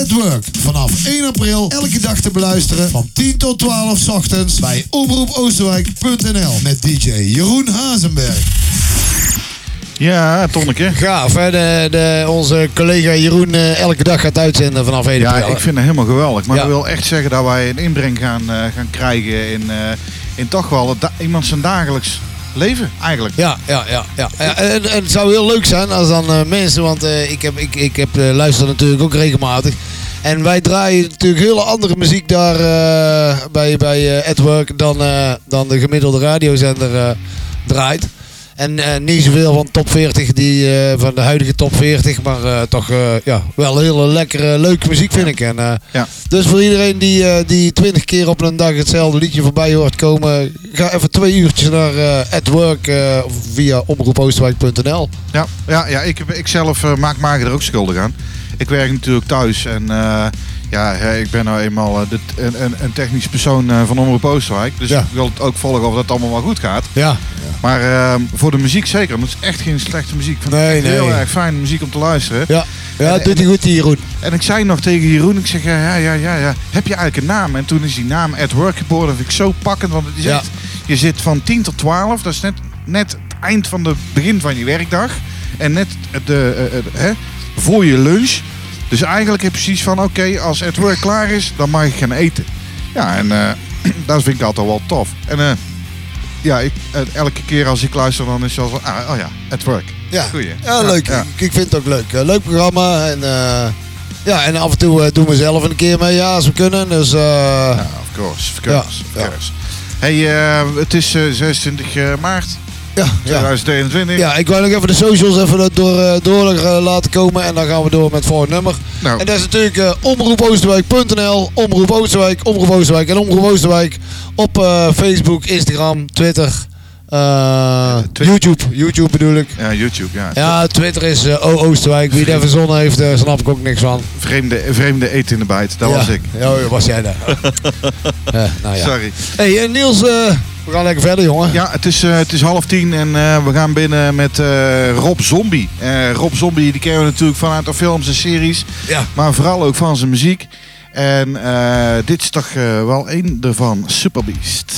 At Work. Vanaf 1 april elke dag te beluisteren van 10 tot 12 's ochtends bij omroepoosterwijk.nl met DJ Jeroen Hazenberg. Ja, Tonneke. Gaaf, hè? De, de, onze collega Jeroen eh, elke dag gaat uitzenden vanaf 1 Ja, april. ik vind het helemaal geweldig. Maar Ja. dat wil echt zeggen dat wij een inbreng gaan, eh, gaan krijgen in, eh, in toch wel iemand zijn dagelijks leven eigenlijk. Ja, ja, ja. ja. Ja, en, en het zou heel leuk zijn als dan eh, mensen, want eh, ik, heb, ik, ik heb, eh, luister natuurlijk ook regelmatig. En wij draaien natuurlijk hele andere muziek daar eh, bij, bij eh, dan, eh, dan de gemiddelde radiozender eh, draait. En eh, niet zoveel van top 40, die, eh, van de huidige top 40, maar eh, toch ja, wel hele lekkere, leuke muziek vind ik. En, Ja. Dus voor iedereen die, die 20 keer op een dag hetzelfde liedje voorbij hoort komen, ga even twee uurtjes naar At Work via omroepoosterwijk.nl. Ja, ja, ja ik, ik zelf maak maak er ook schuldig aan. Ik werk natuurlijk thuis en ja, ik ben nou eenmaal eh, de, een, een, een technisch persoon eh, van Omroep Oosterwijk. Dus Ja. ik wil het ook volgen of dat allemaal wel goed gaat. Ja. Maar eh, voor de muziek zeker, want het is echt geen slechte muziek. Het Nee, heel erg fijne muziek om te luisteren. Ja, ja doet hij goed die Jeroen. En ik zei nog tegen Jeroen, ik zeg ja, ja, ja, ja. Heb je eigenlijk een naam? En toen is die naam At Work geboren. Dat vind ik zo pakkend, want het is Ja. echt, je zit van 10 tot 12. Dat is net, net het eind van het begin van je werkdag. En net de, eh, hè, voor je lunch. Dus eigenlijk heb je precies van, oké, als At Work klaar is, dan mag ik gaan eten. Ja, en eh, dat vind ik altijd wel tof. En eh, ja, ik, eh, elke keer als ik luister, dan is het zo van, ah, oh ja, At Work. Ja, Goeie. ja leuk. Ja. Ik, ik vind het ook leuk. Leuk programma. En, ja, en af en toe doen we zelf een keer mee, ja, als we kunnen. Dus Ja, of course, of course, Ja, of course. Hey, eh, het is eh, 26 eh, maart ja, ja. 2021. Ja, ik wou nog even de socials even door, eh, door eh, laten komen. En dan gaan we door met het volgende nummer. Nou. En dat is natuurlijk eh omroepoosterwijk.nl, Omroep Oosterwijk, Omroep Oosterwijk en Omroep Oosterwijk. Op Facebook, Instagram, Twitter. YouTube. YouTube bedoel ik. Ja, YouTube, ja. Ja, Twitter is O Oosterwijk. Wie dat verzonnen heeft, daar snap ik ook niks van. Vreemde, vreemde eten in de bijt, dat ja. was ik. Ja, was jij daar. ja, nou ja. Sorry. Hey, Niels, we gaan lekker verder, jongen. Ja, het is, eh, het is half tien en eh, we gaan binnen met eh, Rob Zombie. Eh, Rob Zombie, die kennen we natuurlijk vanuit de films en series. Ja. Maar vooral ook van zijn muziek. En eh, dit is toch wel een ervan, Superbeast.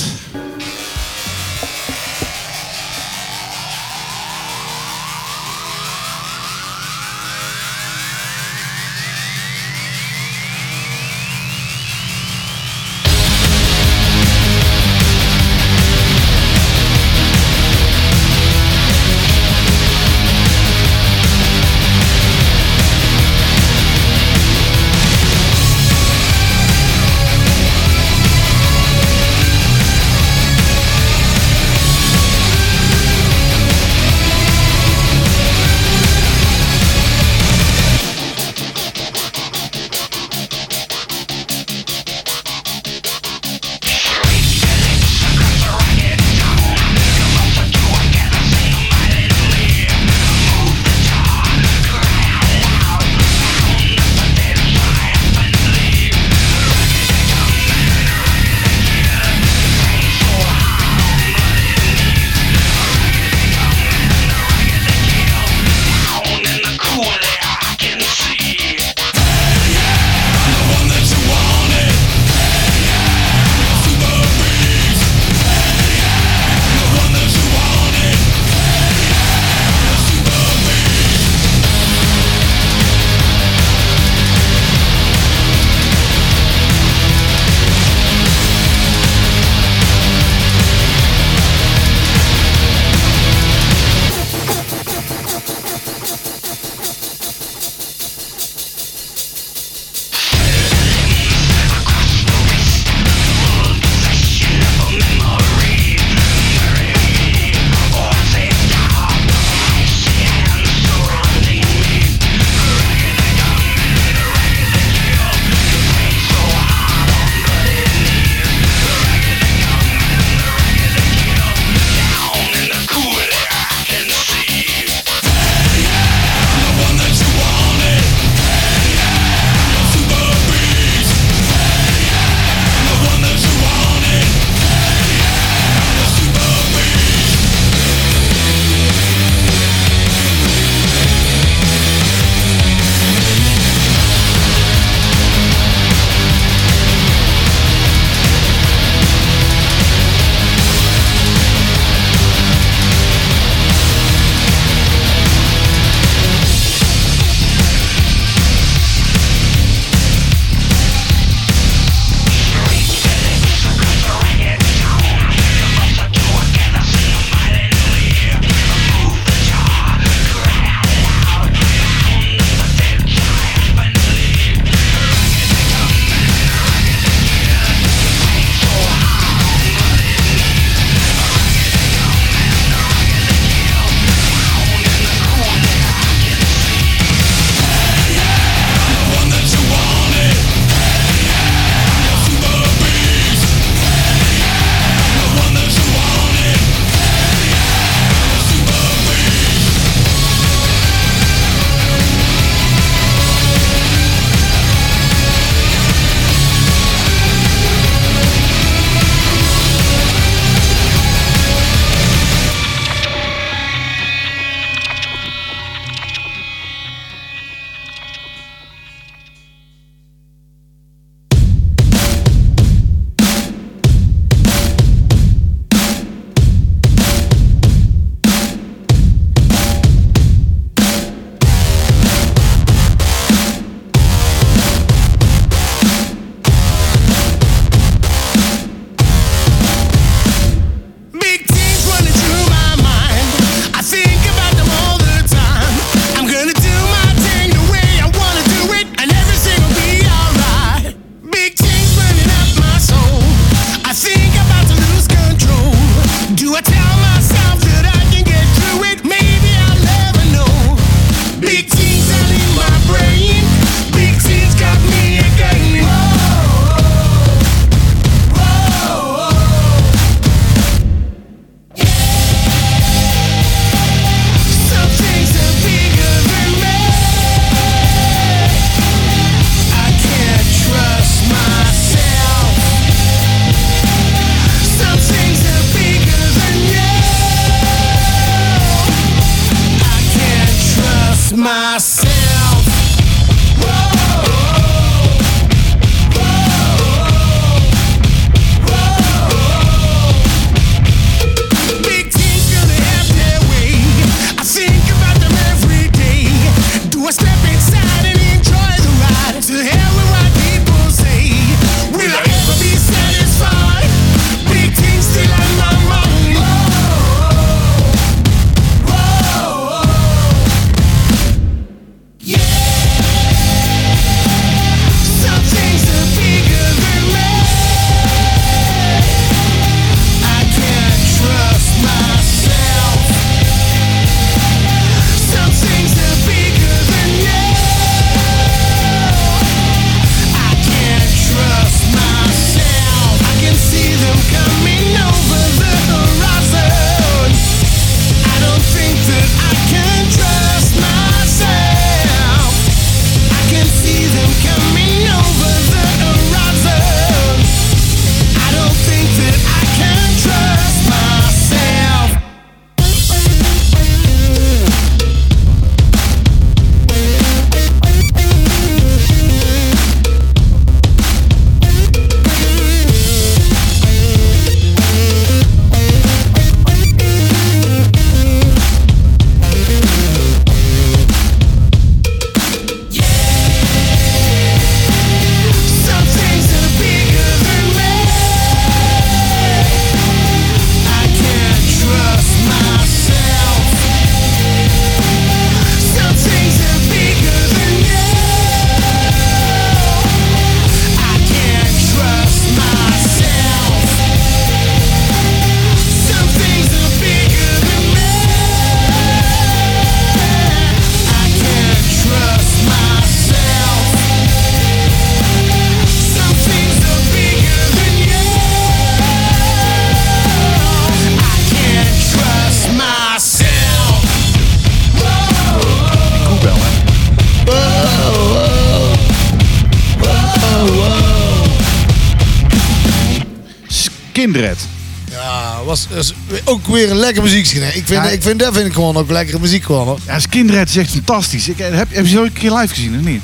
Ook weer een lekker muziek. Ik vind, Ja. ik vind dat vind ik gewoon ook lekkere muziek gewoon hoor. Ja, Skindred is echt fantastisch. Ik, eh, heb, heb je zo een keer live gezien of niet?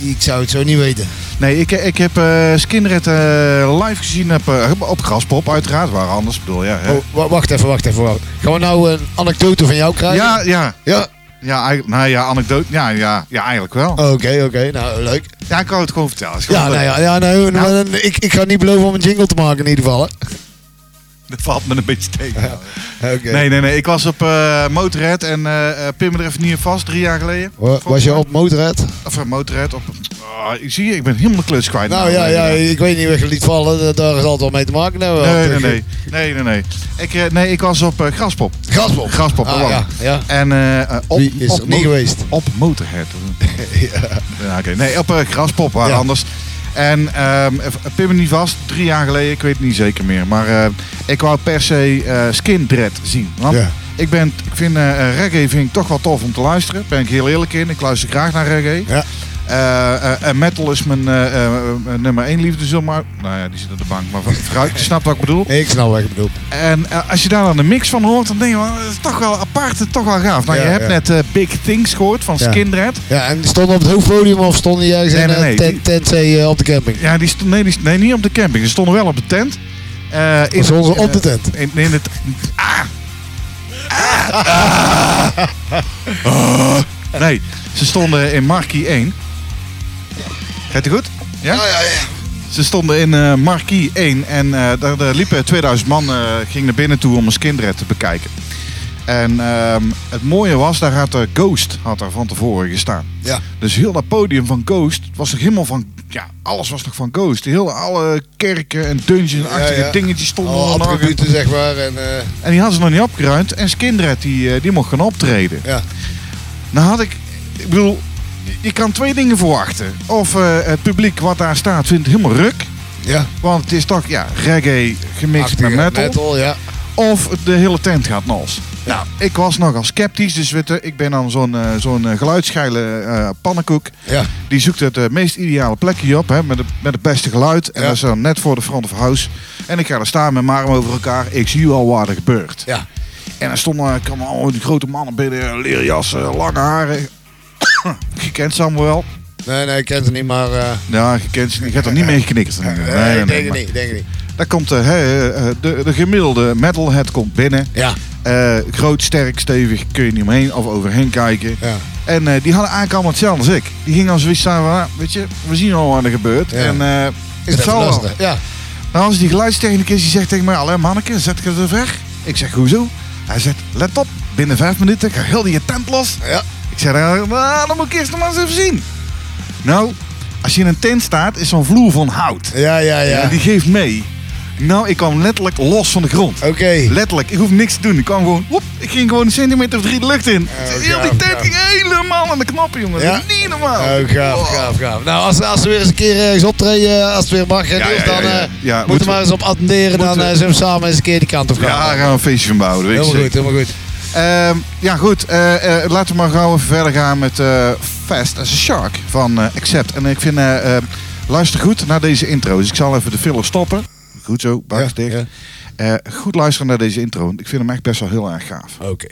Ik zou het zo niet weten. Nee, ik, ik heb eh Skindred eh, live gezien op, eh, op Graspop uiteraard. Waar anders, bedoel ja. Oh, wa- wacht even, wacht even. Wacht. Gaan we nou een anekdote van jou krijgen? Ja, ja. Ja. Ja, eigenlijk, nou ja, anekdote. Ja, ja, ja, eigenlijk wel. Oké, oké. Nou, leuk. Ja, ik kan het gewoon vertellen. Ja, nou leuk. ja, ja nee, Nou. ik, ik ga niet beloven om een jingle te maken in ieder geval. Hè. Dat valt me een beetje tegen. Oké. Nee, nee, nee. Ik was op eh Motorhead en eh, pin me er even niet in vast, drie jaar geleden. Wa- Was je op Motorhead? Of uh, Motorhead. Op, ik zie je, ik ben helemaal de kluts kwijt. Nou ja, ja, ik weet niet wat je liet vallen. da- Daar is altijd wel mee te maken. Nou, Nee, nee, nee. Nee, nee, nee. Ik, nee, ik was op eh, Graspop. Graspop. Graspop, Ah, ja, ja. En op, Wie is op niet geweest? Op Motorhead. ja. oké. Nee, op Graspop, waar anders. En ehm pin me niet vast, drie jaar geleden, ik weet het niet zeker meer. Maar eh, ik wou per se eh Skin Dread zien. Want ik, ben, ik vind eh, reggae vind ik toch wel tof om te luisteren. Ben ik heel eerlijk in. Ik luister graag naar reggae. Ja. Metal is mijn eh, eh, eh, nummer één liefde, zomaar. Nou ja, die zit op de bank. Maar vooruit, je snapt wat ik bedoel. Ik snap wat je bedoelt. En als je daar dan een mix van hoort, dan denk je, wel, dat is toch wel apart, het is toch wel gaaf. Nou, je hebt net Big Things gehoord van. Skindred. Ja, en die stonden op het hoofdpodium of stonden Nee, in tent, op de camping? Ja, die nee, nee, niet op de camping. Ze stonden wel op de tent. Eh in Of stonden ze het- op de tent? In, in het... Ah! Ah! Ah! Nee, ze stonden in Marquis 1. Gaat het goed? Ja? ja, ja. Ze stonden in eh Marquis 1 en eh, daar, daar liepen 2000 man eh ging naar binnen toe om een skindred te bekijken. En ehm, het mooie was, daar had de Ghost had daar van tevoren gestaan. Ja. Dus heel dat podium van Ghost was nog helemaal van, ja, alles was nog van Ghost. Heel, alle kerken en dungeon-achtige Ja, ja. dingetjes stonden Alle er nog. attributen, zeg maar. En, En die hadden ze nog niet opgeruimd. En Skindred die, die mocht gaan optreden. ja. Nou had ik, ik bedoel, je- kan twee dingen verwachten. Of eh, het publiek wat daar staat vindt het helemaal ruk. Ja. Want het is toch ja, reggae gemixt met metal. ja. Of de hele tent gaat nals. Nou, ik was nogal sceptisch. Dus ik ben dan zo'n eh, zo'n eh, geluidsgeile pannenkoek. Ja. Die zoekt het meest ideale plekje op. Hè, met, het, met het beste geluid. En Ja. dat is dan net voor de front of house. En ik ga er staan met armen over elkaar. Ik zie wel wat er gebeurt. Ja. En er stonden eh, kwamen al die grote mannen binnen. Leren jassen, lange haren. Je kent ze allemaal wel. Nee, nee, ik ken het niet, maar... eh, Ja, je kent ze. Je hebt er niet mee geknikt. Nee, nee, nee, ik denk het niet, denk niet. Daar komt de, hè, eh, de, de gemiddelde metalhead komt binnen. Ja. Eh, groot, sterk, stevig, kun je niet omheen of overheen kijken. Ja. En eh, die hadden eigenlijk allemaal hetzelfde als ik. Die gingen als zoiets staan van, ah, weet je, we zien al wat er gebeurt. Ja. En eh Is het zal wel. Ja. Nou, als die geluidstechnicus die zegt tegen mij, alleen manneke, zet ik het er weg. Ik zeg, hoezo? Hij zegt, let op, binnen vijf minuten gaat heel die je tent los. Ja. Ik zeg, nou, nou, dan moet ik eerst nog maar eens even zien. Nou, als je in een tent staat, is zo'n vloer van hout. Ja, ja, ja. En die geeft mee. Nou, ik kwam letterlijk los van de grond. Oké. Letterlijk, ik hoef niks te doen. Ik kwam gewoon, woep, ik ging gewoon een centimeter of drie de lucht in. Oh, Heel die gaaf, tent gaaf. ging helemaal aan de knoppen, jongen. Ja? Dat is niet normaal. Oh, gaaf, Oh. gaaf, gaaf. Nou, als, als we weer eens een keer ergens optreden, als het weer mag, Ja, ja, ja, dan eh, moeten we maar eens op attenderen. Dan eh, zullen we samen eens een keer die kant op gaan. Ja, daar gaan we een feestje van bouwen. helemaal goed, helemaal goed. Ehm, ja, goed. eh, eh, laten we maar gauw even verder gaan met eh, Fast as a Shark van Accept. En ik vind, luister goed naar deze intro. Dus ik zal even de filler stoppen. Goed zo, Ja, dicht. ja. Goed luisteren naar deze intro. Ik vind hem echt best wel heel erg gaaf. Oké.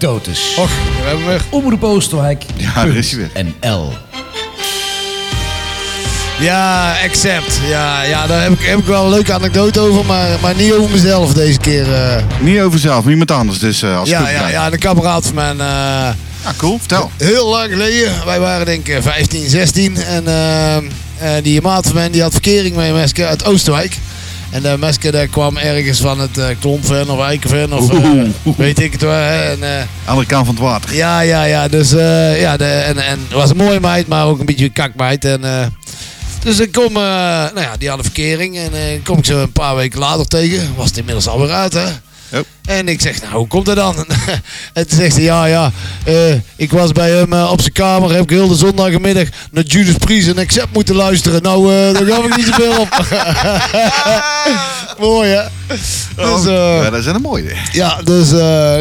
Anekdotes. Och, daar hebben we weer. Omroep Oosterwijk. Ja, daar is hij weer. En L. Ja, accept. Ja, ja daar heb ik, heb ik wel een leuke anekdote over, maar, maar niet over mezelf deze keer. eh. Niet over zelf, maar iemand anders. Dus eh, als het ja, ja, ja, de kameraad van mij. eh, Ja, cool. Vertel. heel lang geleden. Wij waren denk ik 15, 16. En eh, die maat van mij die had verkering met een meisje uit Oosterwijk. En de meisje daar kwam ergens van het uh, Klompven of Eikenven of eh, Oeh. weet ik het wel. hè. En, eh, Andere kant van het water. ja, ja, ja. Dus eh, ja, de, en, en het was een mooie meid, maar ook een beetje een kakmeid. En, eh, dus ik kom, eh, nou ja, die had een verkering. En eh, kom ik zo een paar weken later tegen. Was het inmiddels alweer uit, hè? Oh. En ik zeg, nou, hoe komt dat dan? en toen zegt ze, ja, ja, eh, ik was bij hem eh, op zijn kamer, heb ik heel de zondagmiddag naar Judas Priest en Accept moeten luisteren. Nou, eh daar gaf ik niet zoveel op. Mooi, hè? Dus, eh, ja, dat zijn een mooie. ja, dus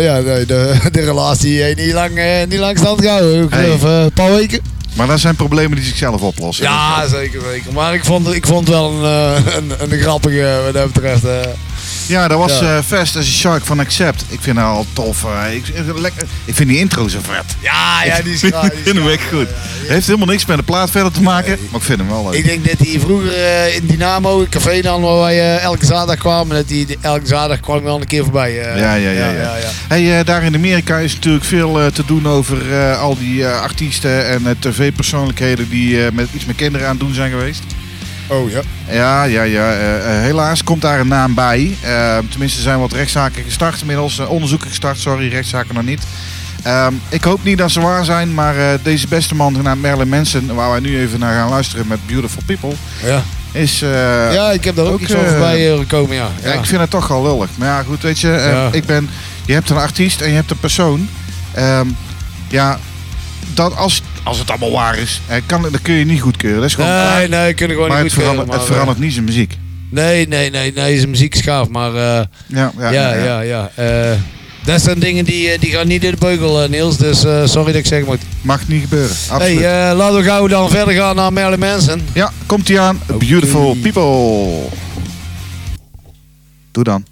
ja, nee, de, de relatie heeft niet lang, niet lang stand gehouden. Ik Hey. geloof eh, een paar weken. Maar dat zijn problemen die zichzelf oplossen. Ja, zeker, zeker. Maar ik vond, ik vond het wel een, een, een grappige wat dat betreft. Ja, dat was Ja. eh Fast as a Shark van Accept. Ik vind haar al tof. eh, ik, ik- lekker, ik vind die intro zo vet. Ja, ja, die is ik die is vind hem echt goed. Heeft helemaal niks met de plaat verder te maken, maar ik vind hem wel leuk. Ik denk dat hij vroeger eh, in Dynamo, een café dan, waar wij elke zaterdag kwamen, dat hij elke zaterdag kwam wel een keer voorbij. Ja, ja, ja. ja, Hey, daar in Amerika is natuurlijk veel te doen over al die artiesten en tv-persoonlijkheden die met, iets met kinderen aan het doen zijn geweest. Oh ja. Ja, ja, ja. eh, eh, helaas komt daar een naam bij. Eh, tenminste, zijn wat rechtszaken gestart inmiddels. eh, onderzoeken gestart, sorry, rechtszaken nog niet. Ehm, ik hoop niet dat ze waar zijn, maar deze beste man genaamd Marilyn Manson, waar wij nu even naar gaan luisteren met Beautiful People, Ja. is... ja, ik heb daar ook, ook, iets voorbij eh, gekomen, ja. ja, ik vind het toch wel lullig. Maar ja, goed, weet je, Ja. ik ben, je hebt een artiest en je hebt een persoon. Ehm, ja, dat als, als het allemaal waar is, eh, kan, dat kun je niet goedkeuren. Dat is gewoon klaar. Nee, nee, kunnen gewoon maar niet het goed verandert, het verandert niet zijn muziek. Nee, nee, nee, nee, zijn muziek is gaaf, maar eh, Ja, ja, ja, ja, ja. eh, dat zijn dingen die, eh, die gaan niet in de beugel, eh, Niels. Dus eh, sorry dat ik zeg moet. Mag niet gebeuren. Absoluut. Hey, eh, laten we gauw dan verder gaan naar Marilyn Manson. ja, komt hij aan. Beautiful People. Doe dan.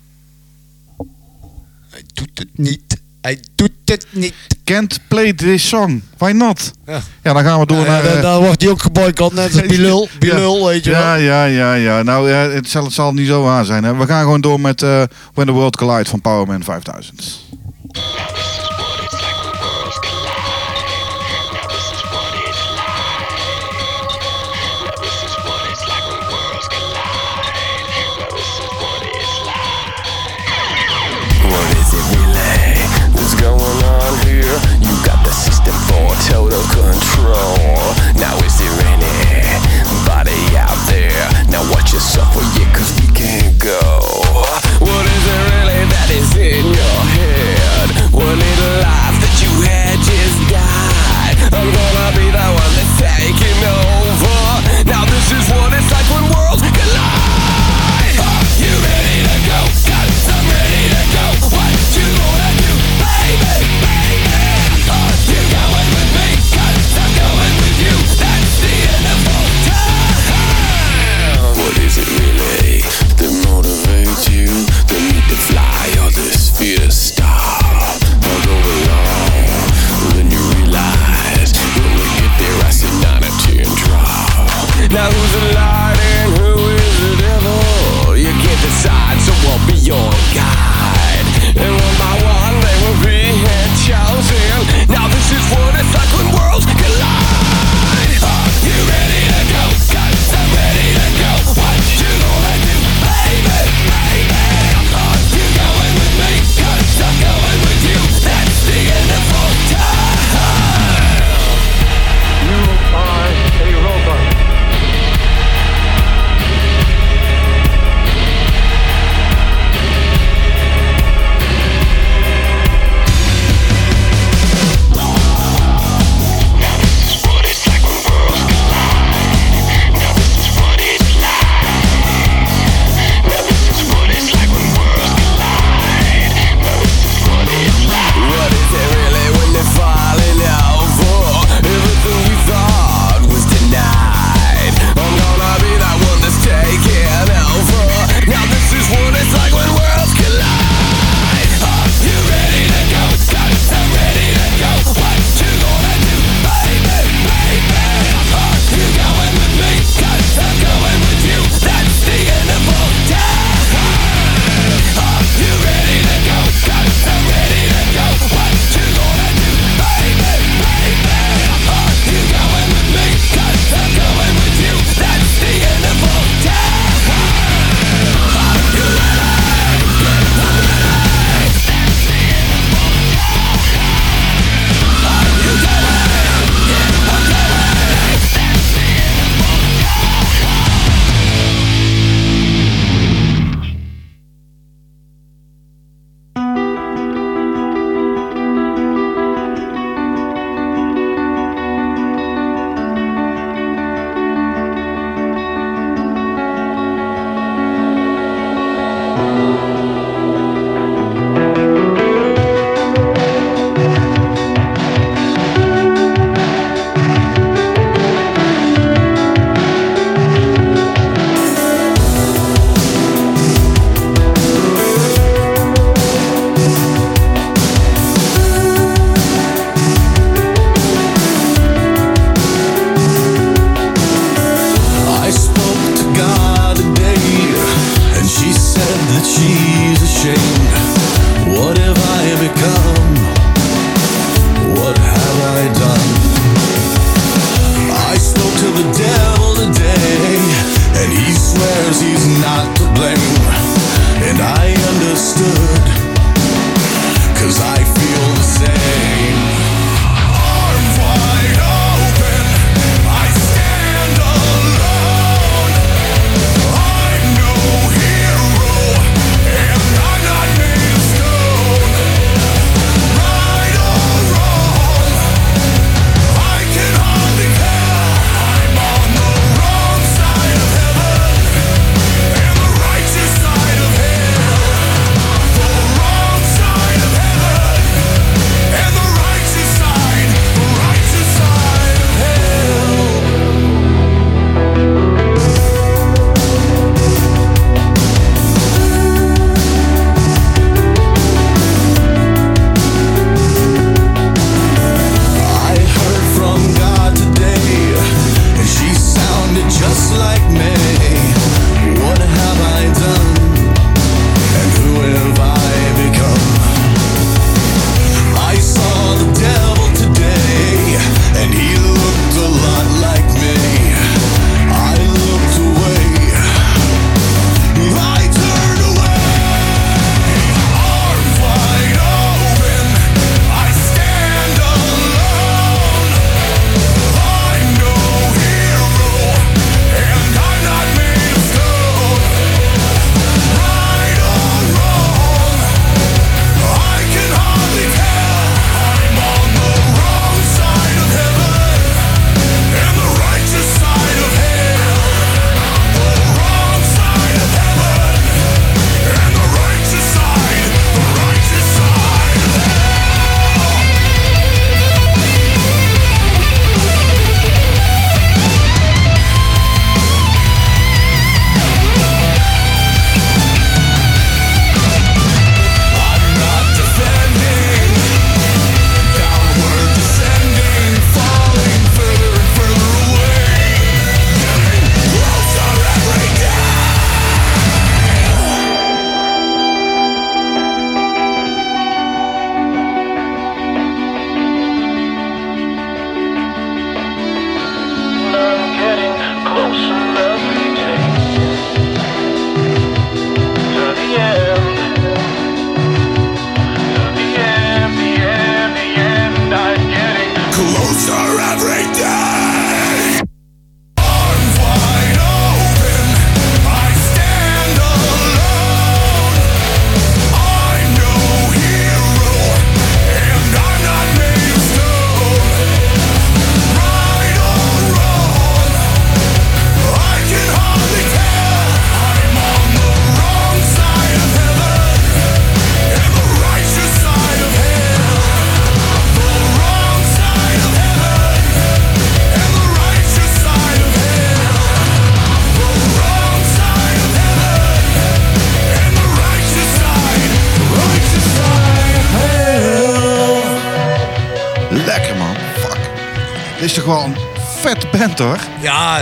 Hij doet het niet. Hij doet het niet. Can't play this song. Why not? Ja. Ja, dan gaan we door Ja, naar... dan wordt hij ook geboycott, net als Bilul. Bilul, weet je ja, wel. Ja, ja, ja. Nou, ja, het, zal, het zal niet zo waar zijn. Hè. We gaan gewoon door met eh, When the World Collide van Powerman 5000. Total control.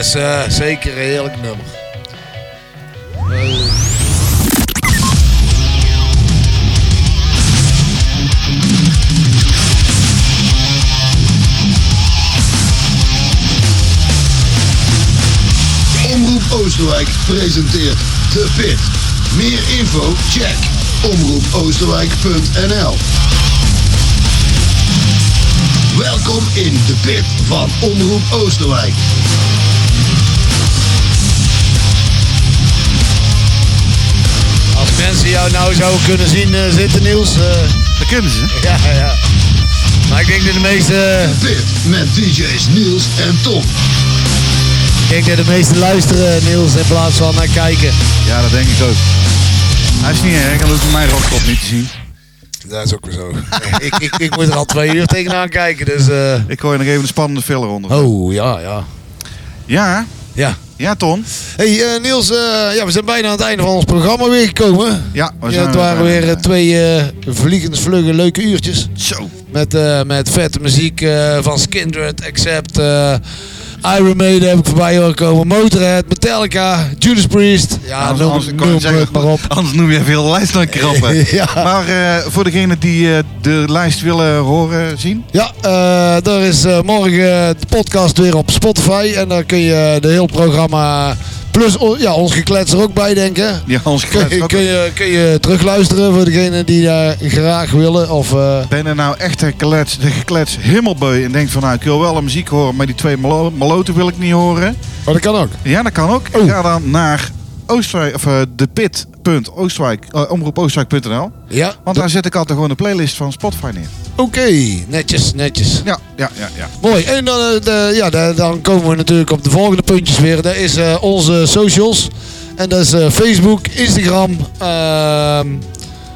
Is eh, zeker een heerlijk nummer. Omroep Oosterwijk presenteert De Pit. Meer info, check omroepoosterwijk.nl Welkom in De Pit van Omroep Oosterwijk. Mensen jou nou zouden kunnen zien eh, zitten, Niels. eh, Dat kennen ze. ja, ja. Maar ik denk dat de meeste, De Pit met DJ's Niels en Tom. ik denk dat de meeste luisteren, Niels, in plaats van naar kijken. Ja, dat denk ik ook. Hij is niet erg, dan hoeft hij mijn rotkop niet te zien. Dat is ook weer zo. ik, ik, ik moet er al twee uur tegenaan kijken, dus... eh, Ik gooi nog even een spannende filler onder. Oh, ja, ja. Ja, Ja. ja Ton. Hey eh, Niels, eh, ja, we zijn bijna aan het einde van ons programma weer gekomen. Ja, we Ja, het waren weer eh, twee eh vliegensvlugge leuke uurtjes. Zo. Met, met vette muziek van Skindred, Accept, eh Iron Maiden heb ik voorbij horen komen. Motorhead, Metallica, Judas Priest. Ja, Anders, noem, anders, noem zeggen, het maar op. anders noem je veel lijst op. hè. Ja. Maar voor degenen die de lijst willen horen, zien. Ja, daar is morgen de podcast weer op Spotify. En daar kun je de hele programma plus ja, ons geklets er ook bij denken. Ja, ons Kun, geklets ook. kun, je, kun je terugluisteren voor degenen die daar graag willen. Of, eh, Ben je nou echt de geklets, de geklets hemelbeu en denkt van nou ik wil wel een muziek horen, maar die twee malo- maloten wil ik niet horen. maar dat kan ook. Ja, dat kan ook. Oh. Ga dan naar Oosterwijk, of uh, depit.oosterwijk, uh, omroepoostwijk.nl. Ja, Want daar zet ik altijd gewoon een playlist van Spotify neer. Oké. Netjes, netjes. Ja, ja, ja, ja. Mooi. En dan, eh, de, ja, dan komen we natuurlijk op de volgende puntjes weer. Dat is eh, onze socials. En dat is eh, Facebook, Instagram. ehm,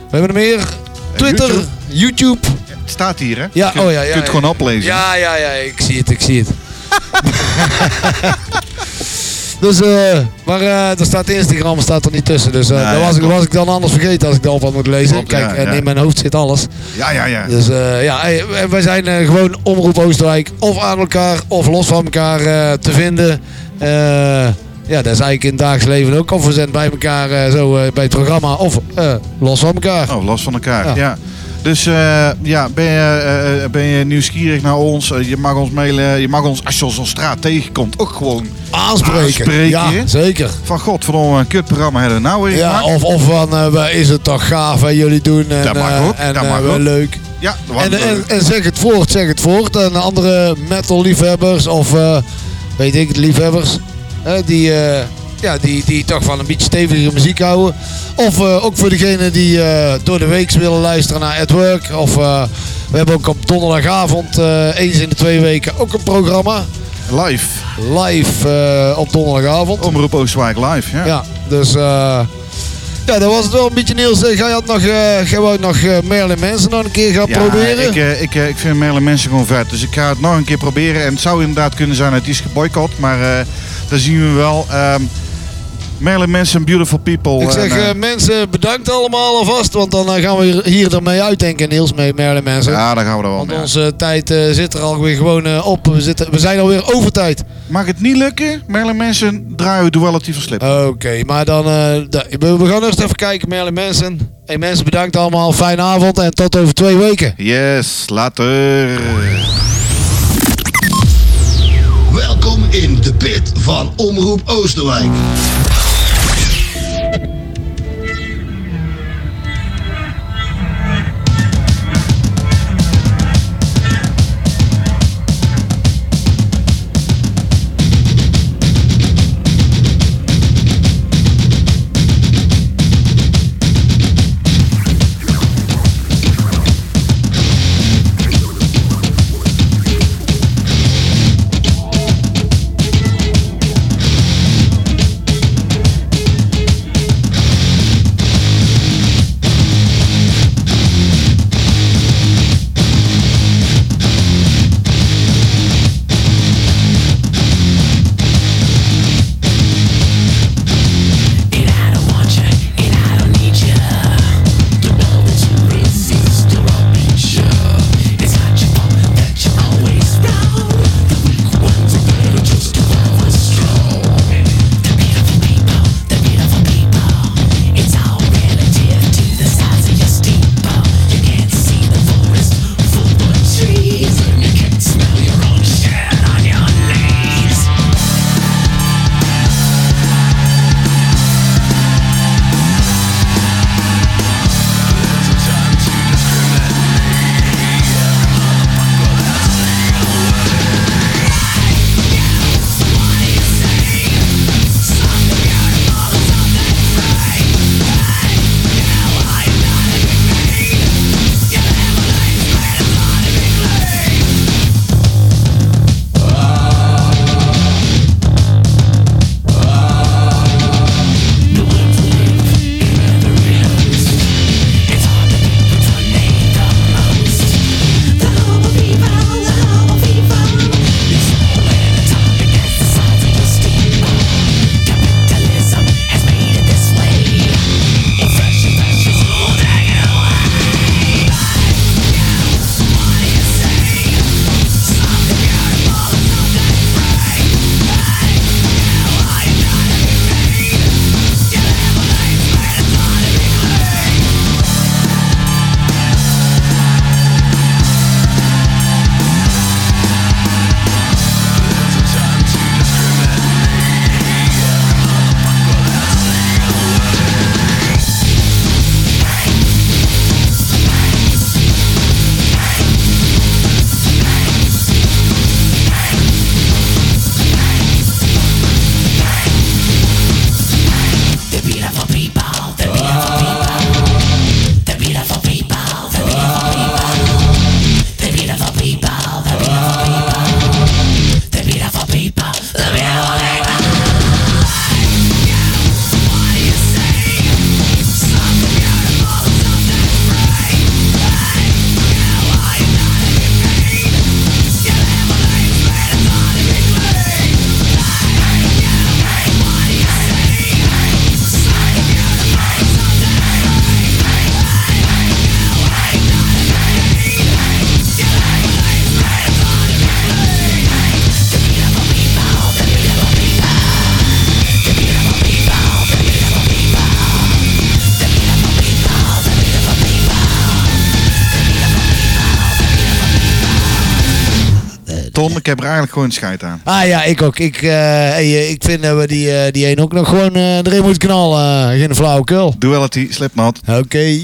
we hebben er meer. Twitter, YouTube. YouTube. Het staat hier hè. Ja, je oh ja, ja, je kunt het gewoon oplezen. Ja, ja, ja, ik zie het, ik zie het. dus, eh, maar eh er staat Instagram staat er niet tussen. Dus eh Ja, dat was, ik, was ik dan anders vergeten als ik daarop had moeten lezen. Klopt, Kijk, en in mijn hoofd zit alles. ja, ja. ja. Dus ja, hey, wij- wij zijn gewoon Omroep Oosterwijk of aan elkaar of los van elkaar te vinden. Ja, dat is eigenlijk in het dagelijks leven ook. Of we zijn bij elkaar zo bij het programma of los van elkaar. Oh, los van elkaar. Ja. Ja. Dus eh, ja, ben je, eh, eh, ben je nieuwsgierig naar ons? Je mag ons mailen. Je mag ons, als je ons op straat tegenkomt, ook gewoon Aanspreken. Aanspreken, Ja, zeker. van god, van een kutprogramma hebben we nou weer Ja, gemaakt. of, of van is het toch gaaf wat jullie doen. En, Dat mag ook, En dat mag wel ook. leuk. Ja, dat En, en, en zeg het voort, zeg het voort. En andere metal liefhebbers of weet ik het, liefhebbers. die, ja, die, die toch van een beetje stevige muziek houden. Of eh, ook voor degenen die eh, door de week willen luisteren naar At Work. Of eh, we hebben ook op donderdagavond eens in de twee weken ook een programma. live. Live op donderdagavond. Omroep Oosterwijk live. Ja. Ja, dus ja, dat was het wel een beetje Niels. Ga je het nog, ga je nog Merlin Mensen nog een keer gaan Ja, proberen? Ik, ik, ik vind Merlin mensen gewoon vet. Dus ik ga het nog een keer proberen. En het zou inderdaad kunnen zijn dat het is geboycott. Maar dat zien we wel. Ehm Merlin mensen, beautiful people. Ik zeg En, eh, eh, mensen bedankt allemaal alvast, want dan eh, gaan we hier- ermee uitdenken Niels met Merlin Mensen. ja, daar gaan we er wel Want mee. onze tijd eh, zit er alweer gewoon op. We, zitten, we zijn alweer over tijd. Mag het niet lukken? Merlin mensen draaien we duality van slip. Oké, maar dan eh, da- we, we gaan eerst even kijken Merlin Mensen. Hey mensen bedankt allemaal, fijne avond en tot over twee weken. Yes, later. Welkom in De Pit van Omroep Oosterwijk. heb er eigenlijk gewoon scheid aan. Ah ja, ik ook. Ik, eh, hey, eh, ik vind dat we die, eh, die een ook nog gewoon erin moeten knallen. geen flauwekul. Duality, slipmat. Oké.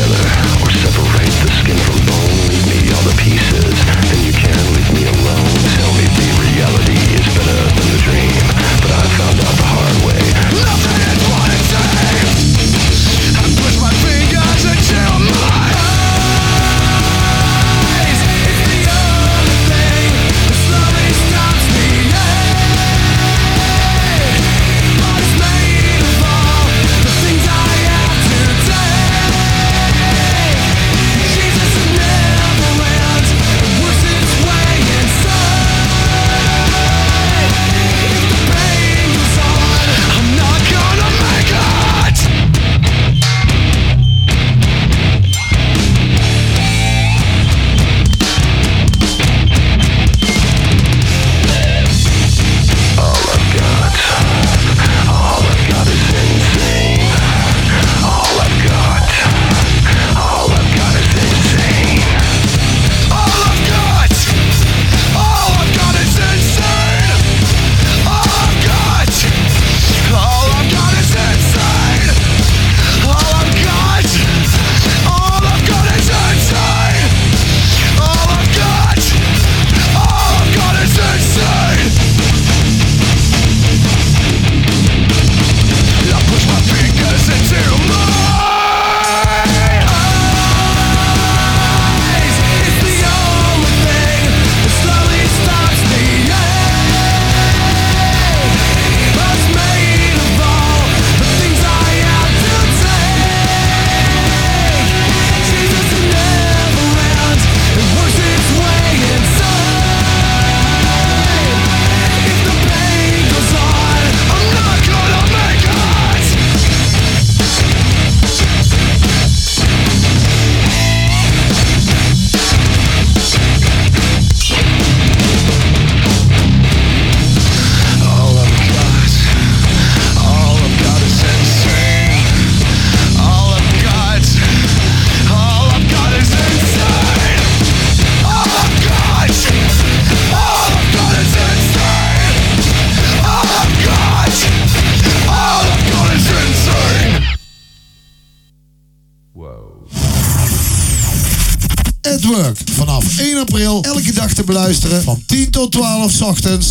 together or separate the skin from bone. Leave me all the pieces, then you can leave me alone. Tell me the reality is better than the dream, but I found out the hard way.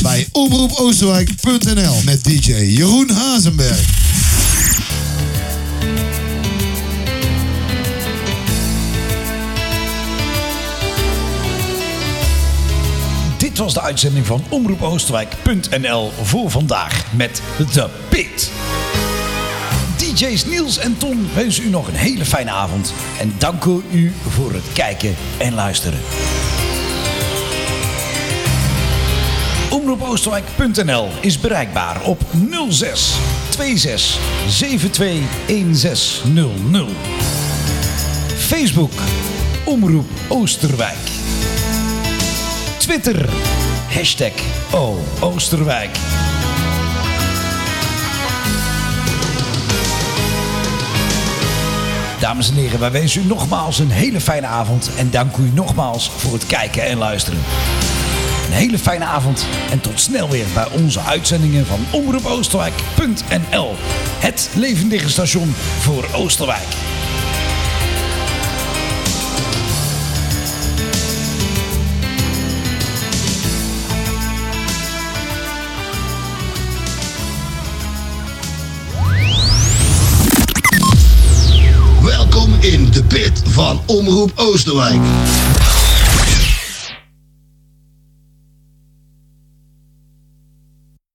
bij omroepoosterwijk.nl met DJ Jeroen Hazenberg. Dit was de uitzending van omroepoosterwijk.nl voor vandaag met The Pit. DJ's Niels en Ton wensen u nog een hele fijne avond en danken u voor het kijken en luisteren. omroepoosterwijk.nl is bereikbaar op 06 26 72 1600. Facebook Omroep Oosterwijk. Twitter hashtag Oosterwijk. Dames en heren, wij wensen u nogmaals een hele fijne avond en dank u nogmaals voor het kijken en luisteren. Een hele fijne avond en tot snel weer bij onze uitzendingen van omroepoosterwijk.nl. Het levendige station voor Oosterwijk. Welkom in de pit van Omroep Oosterwijk.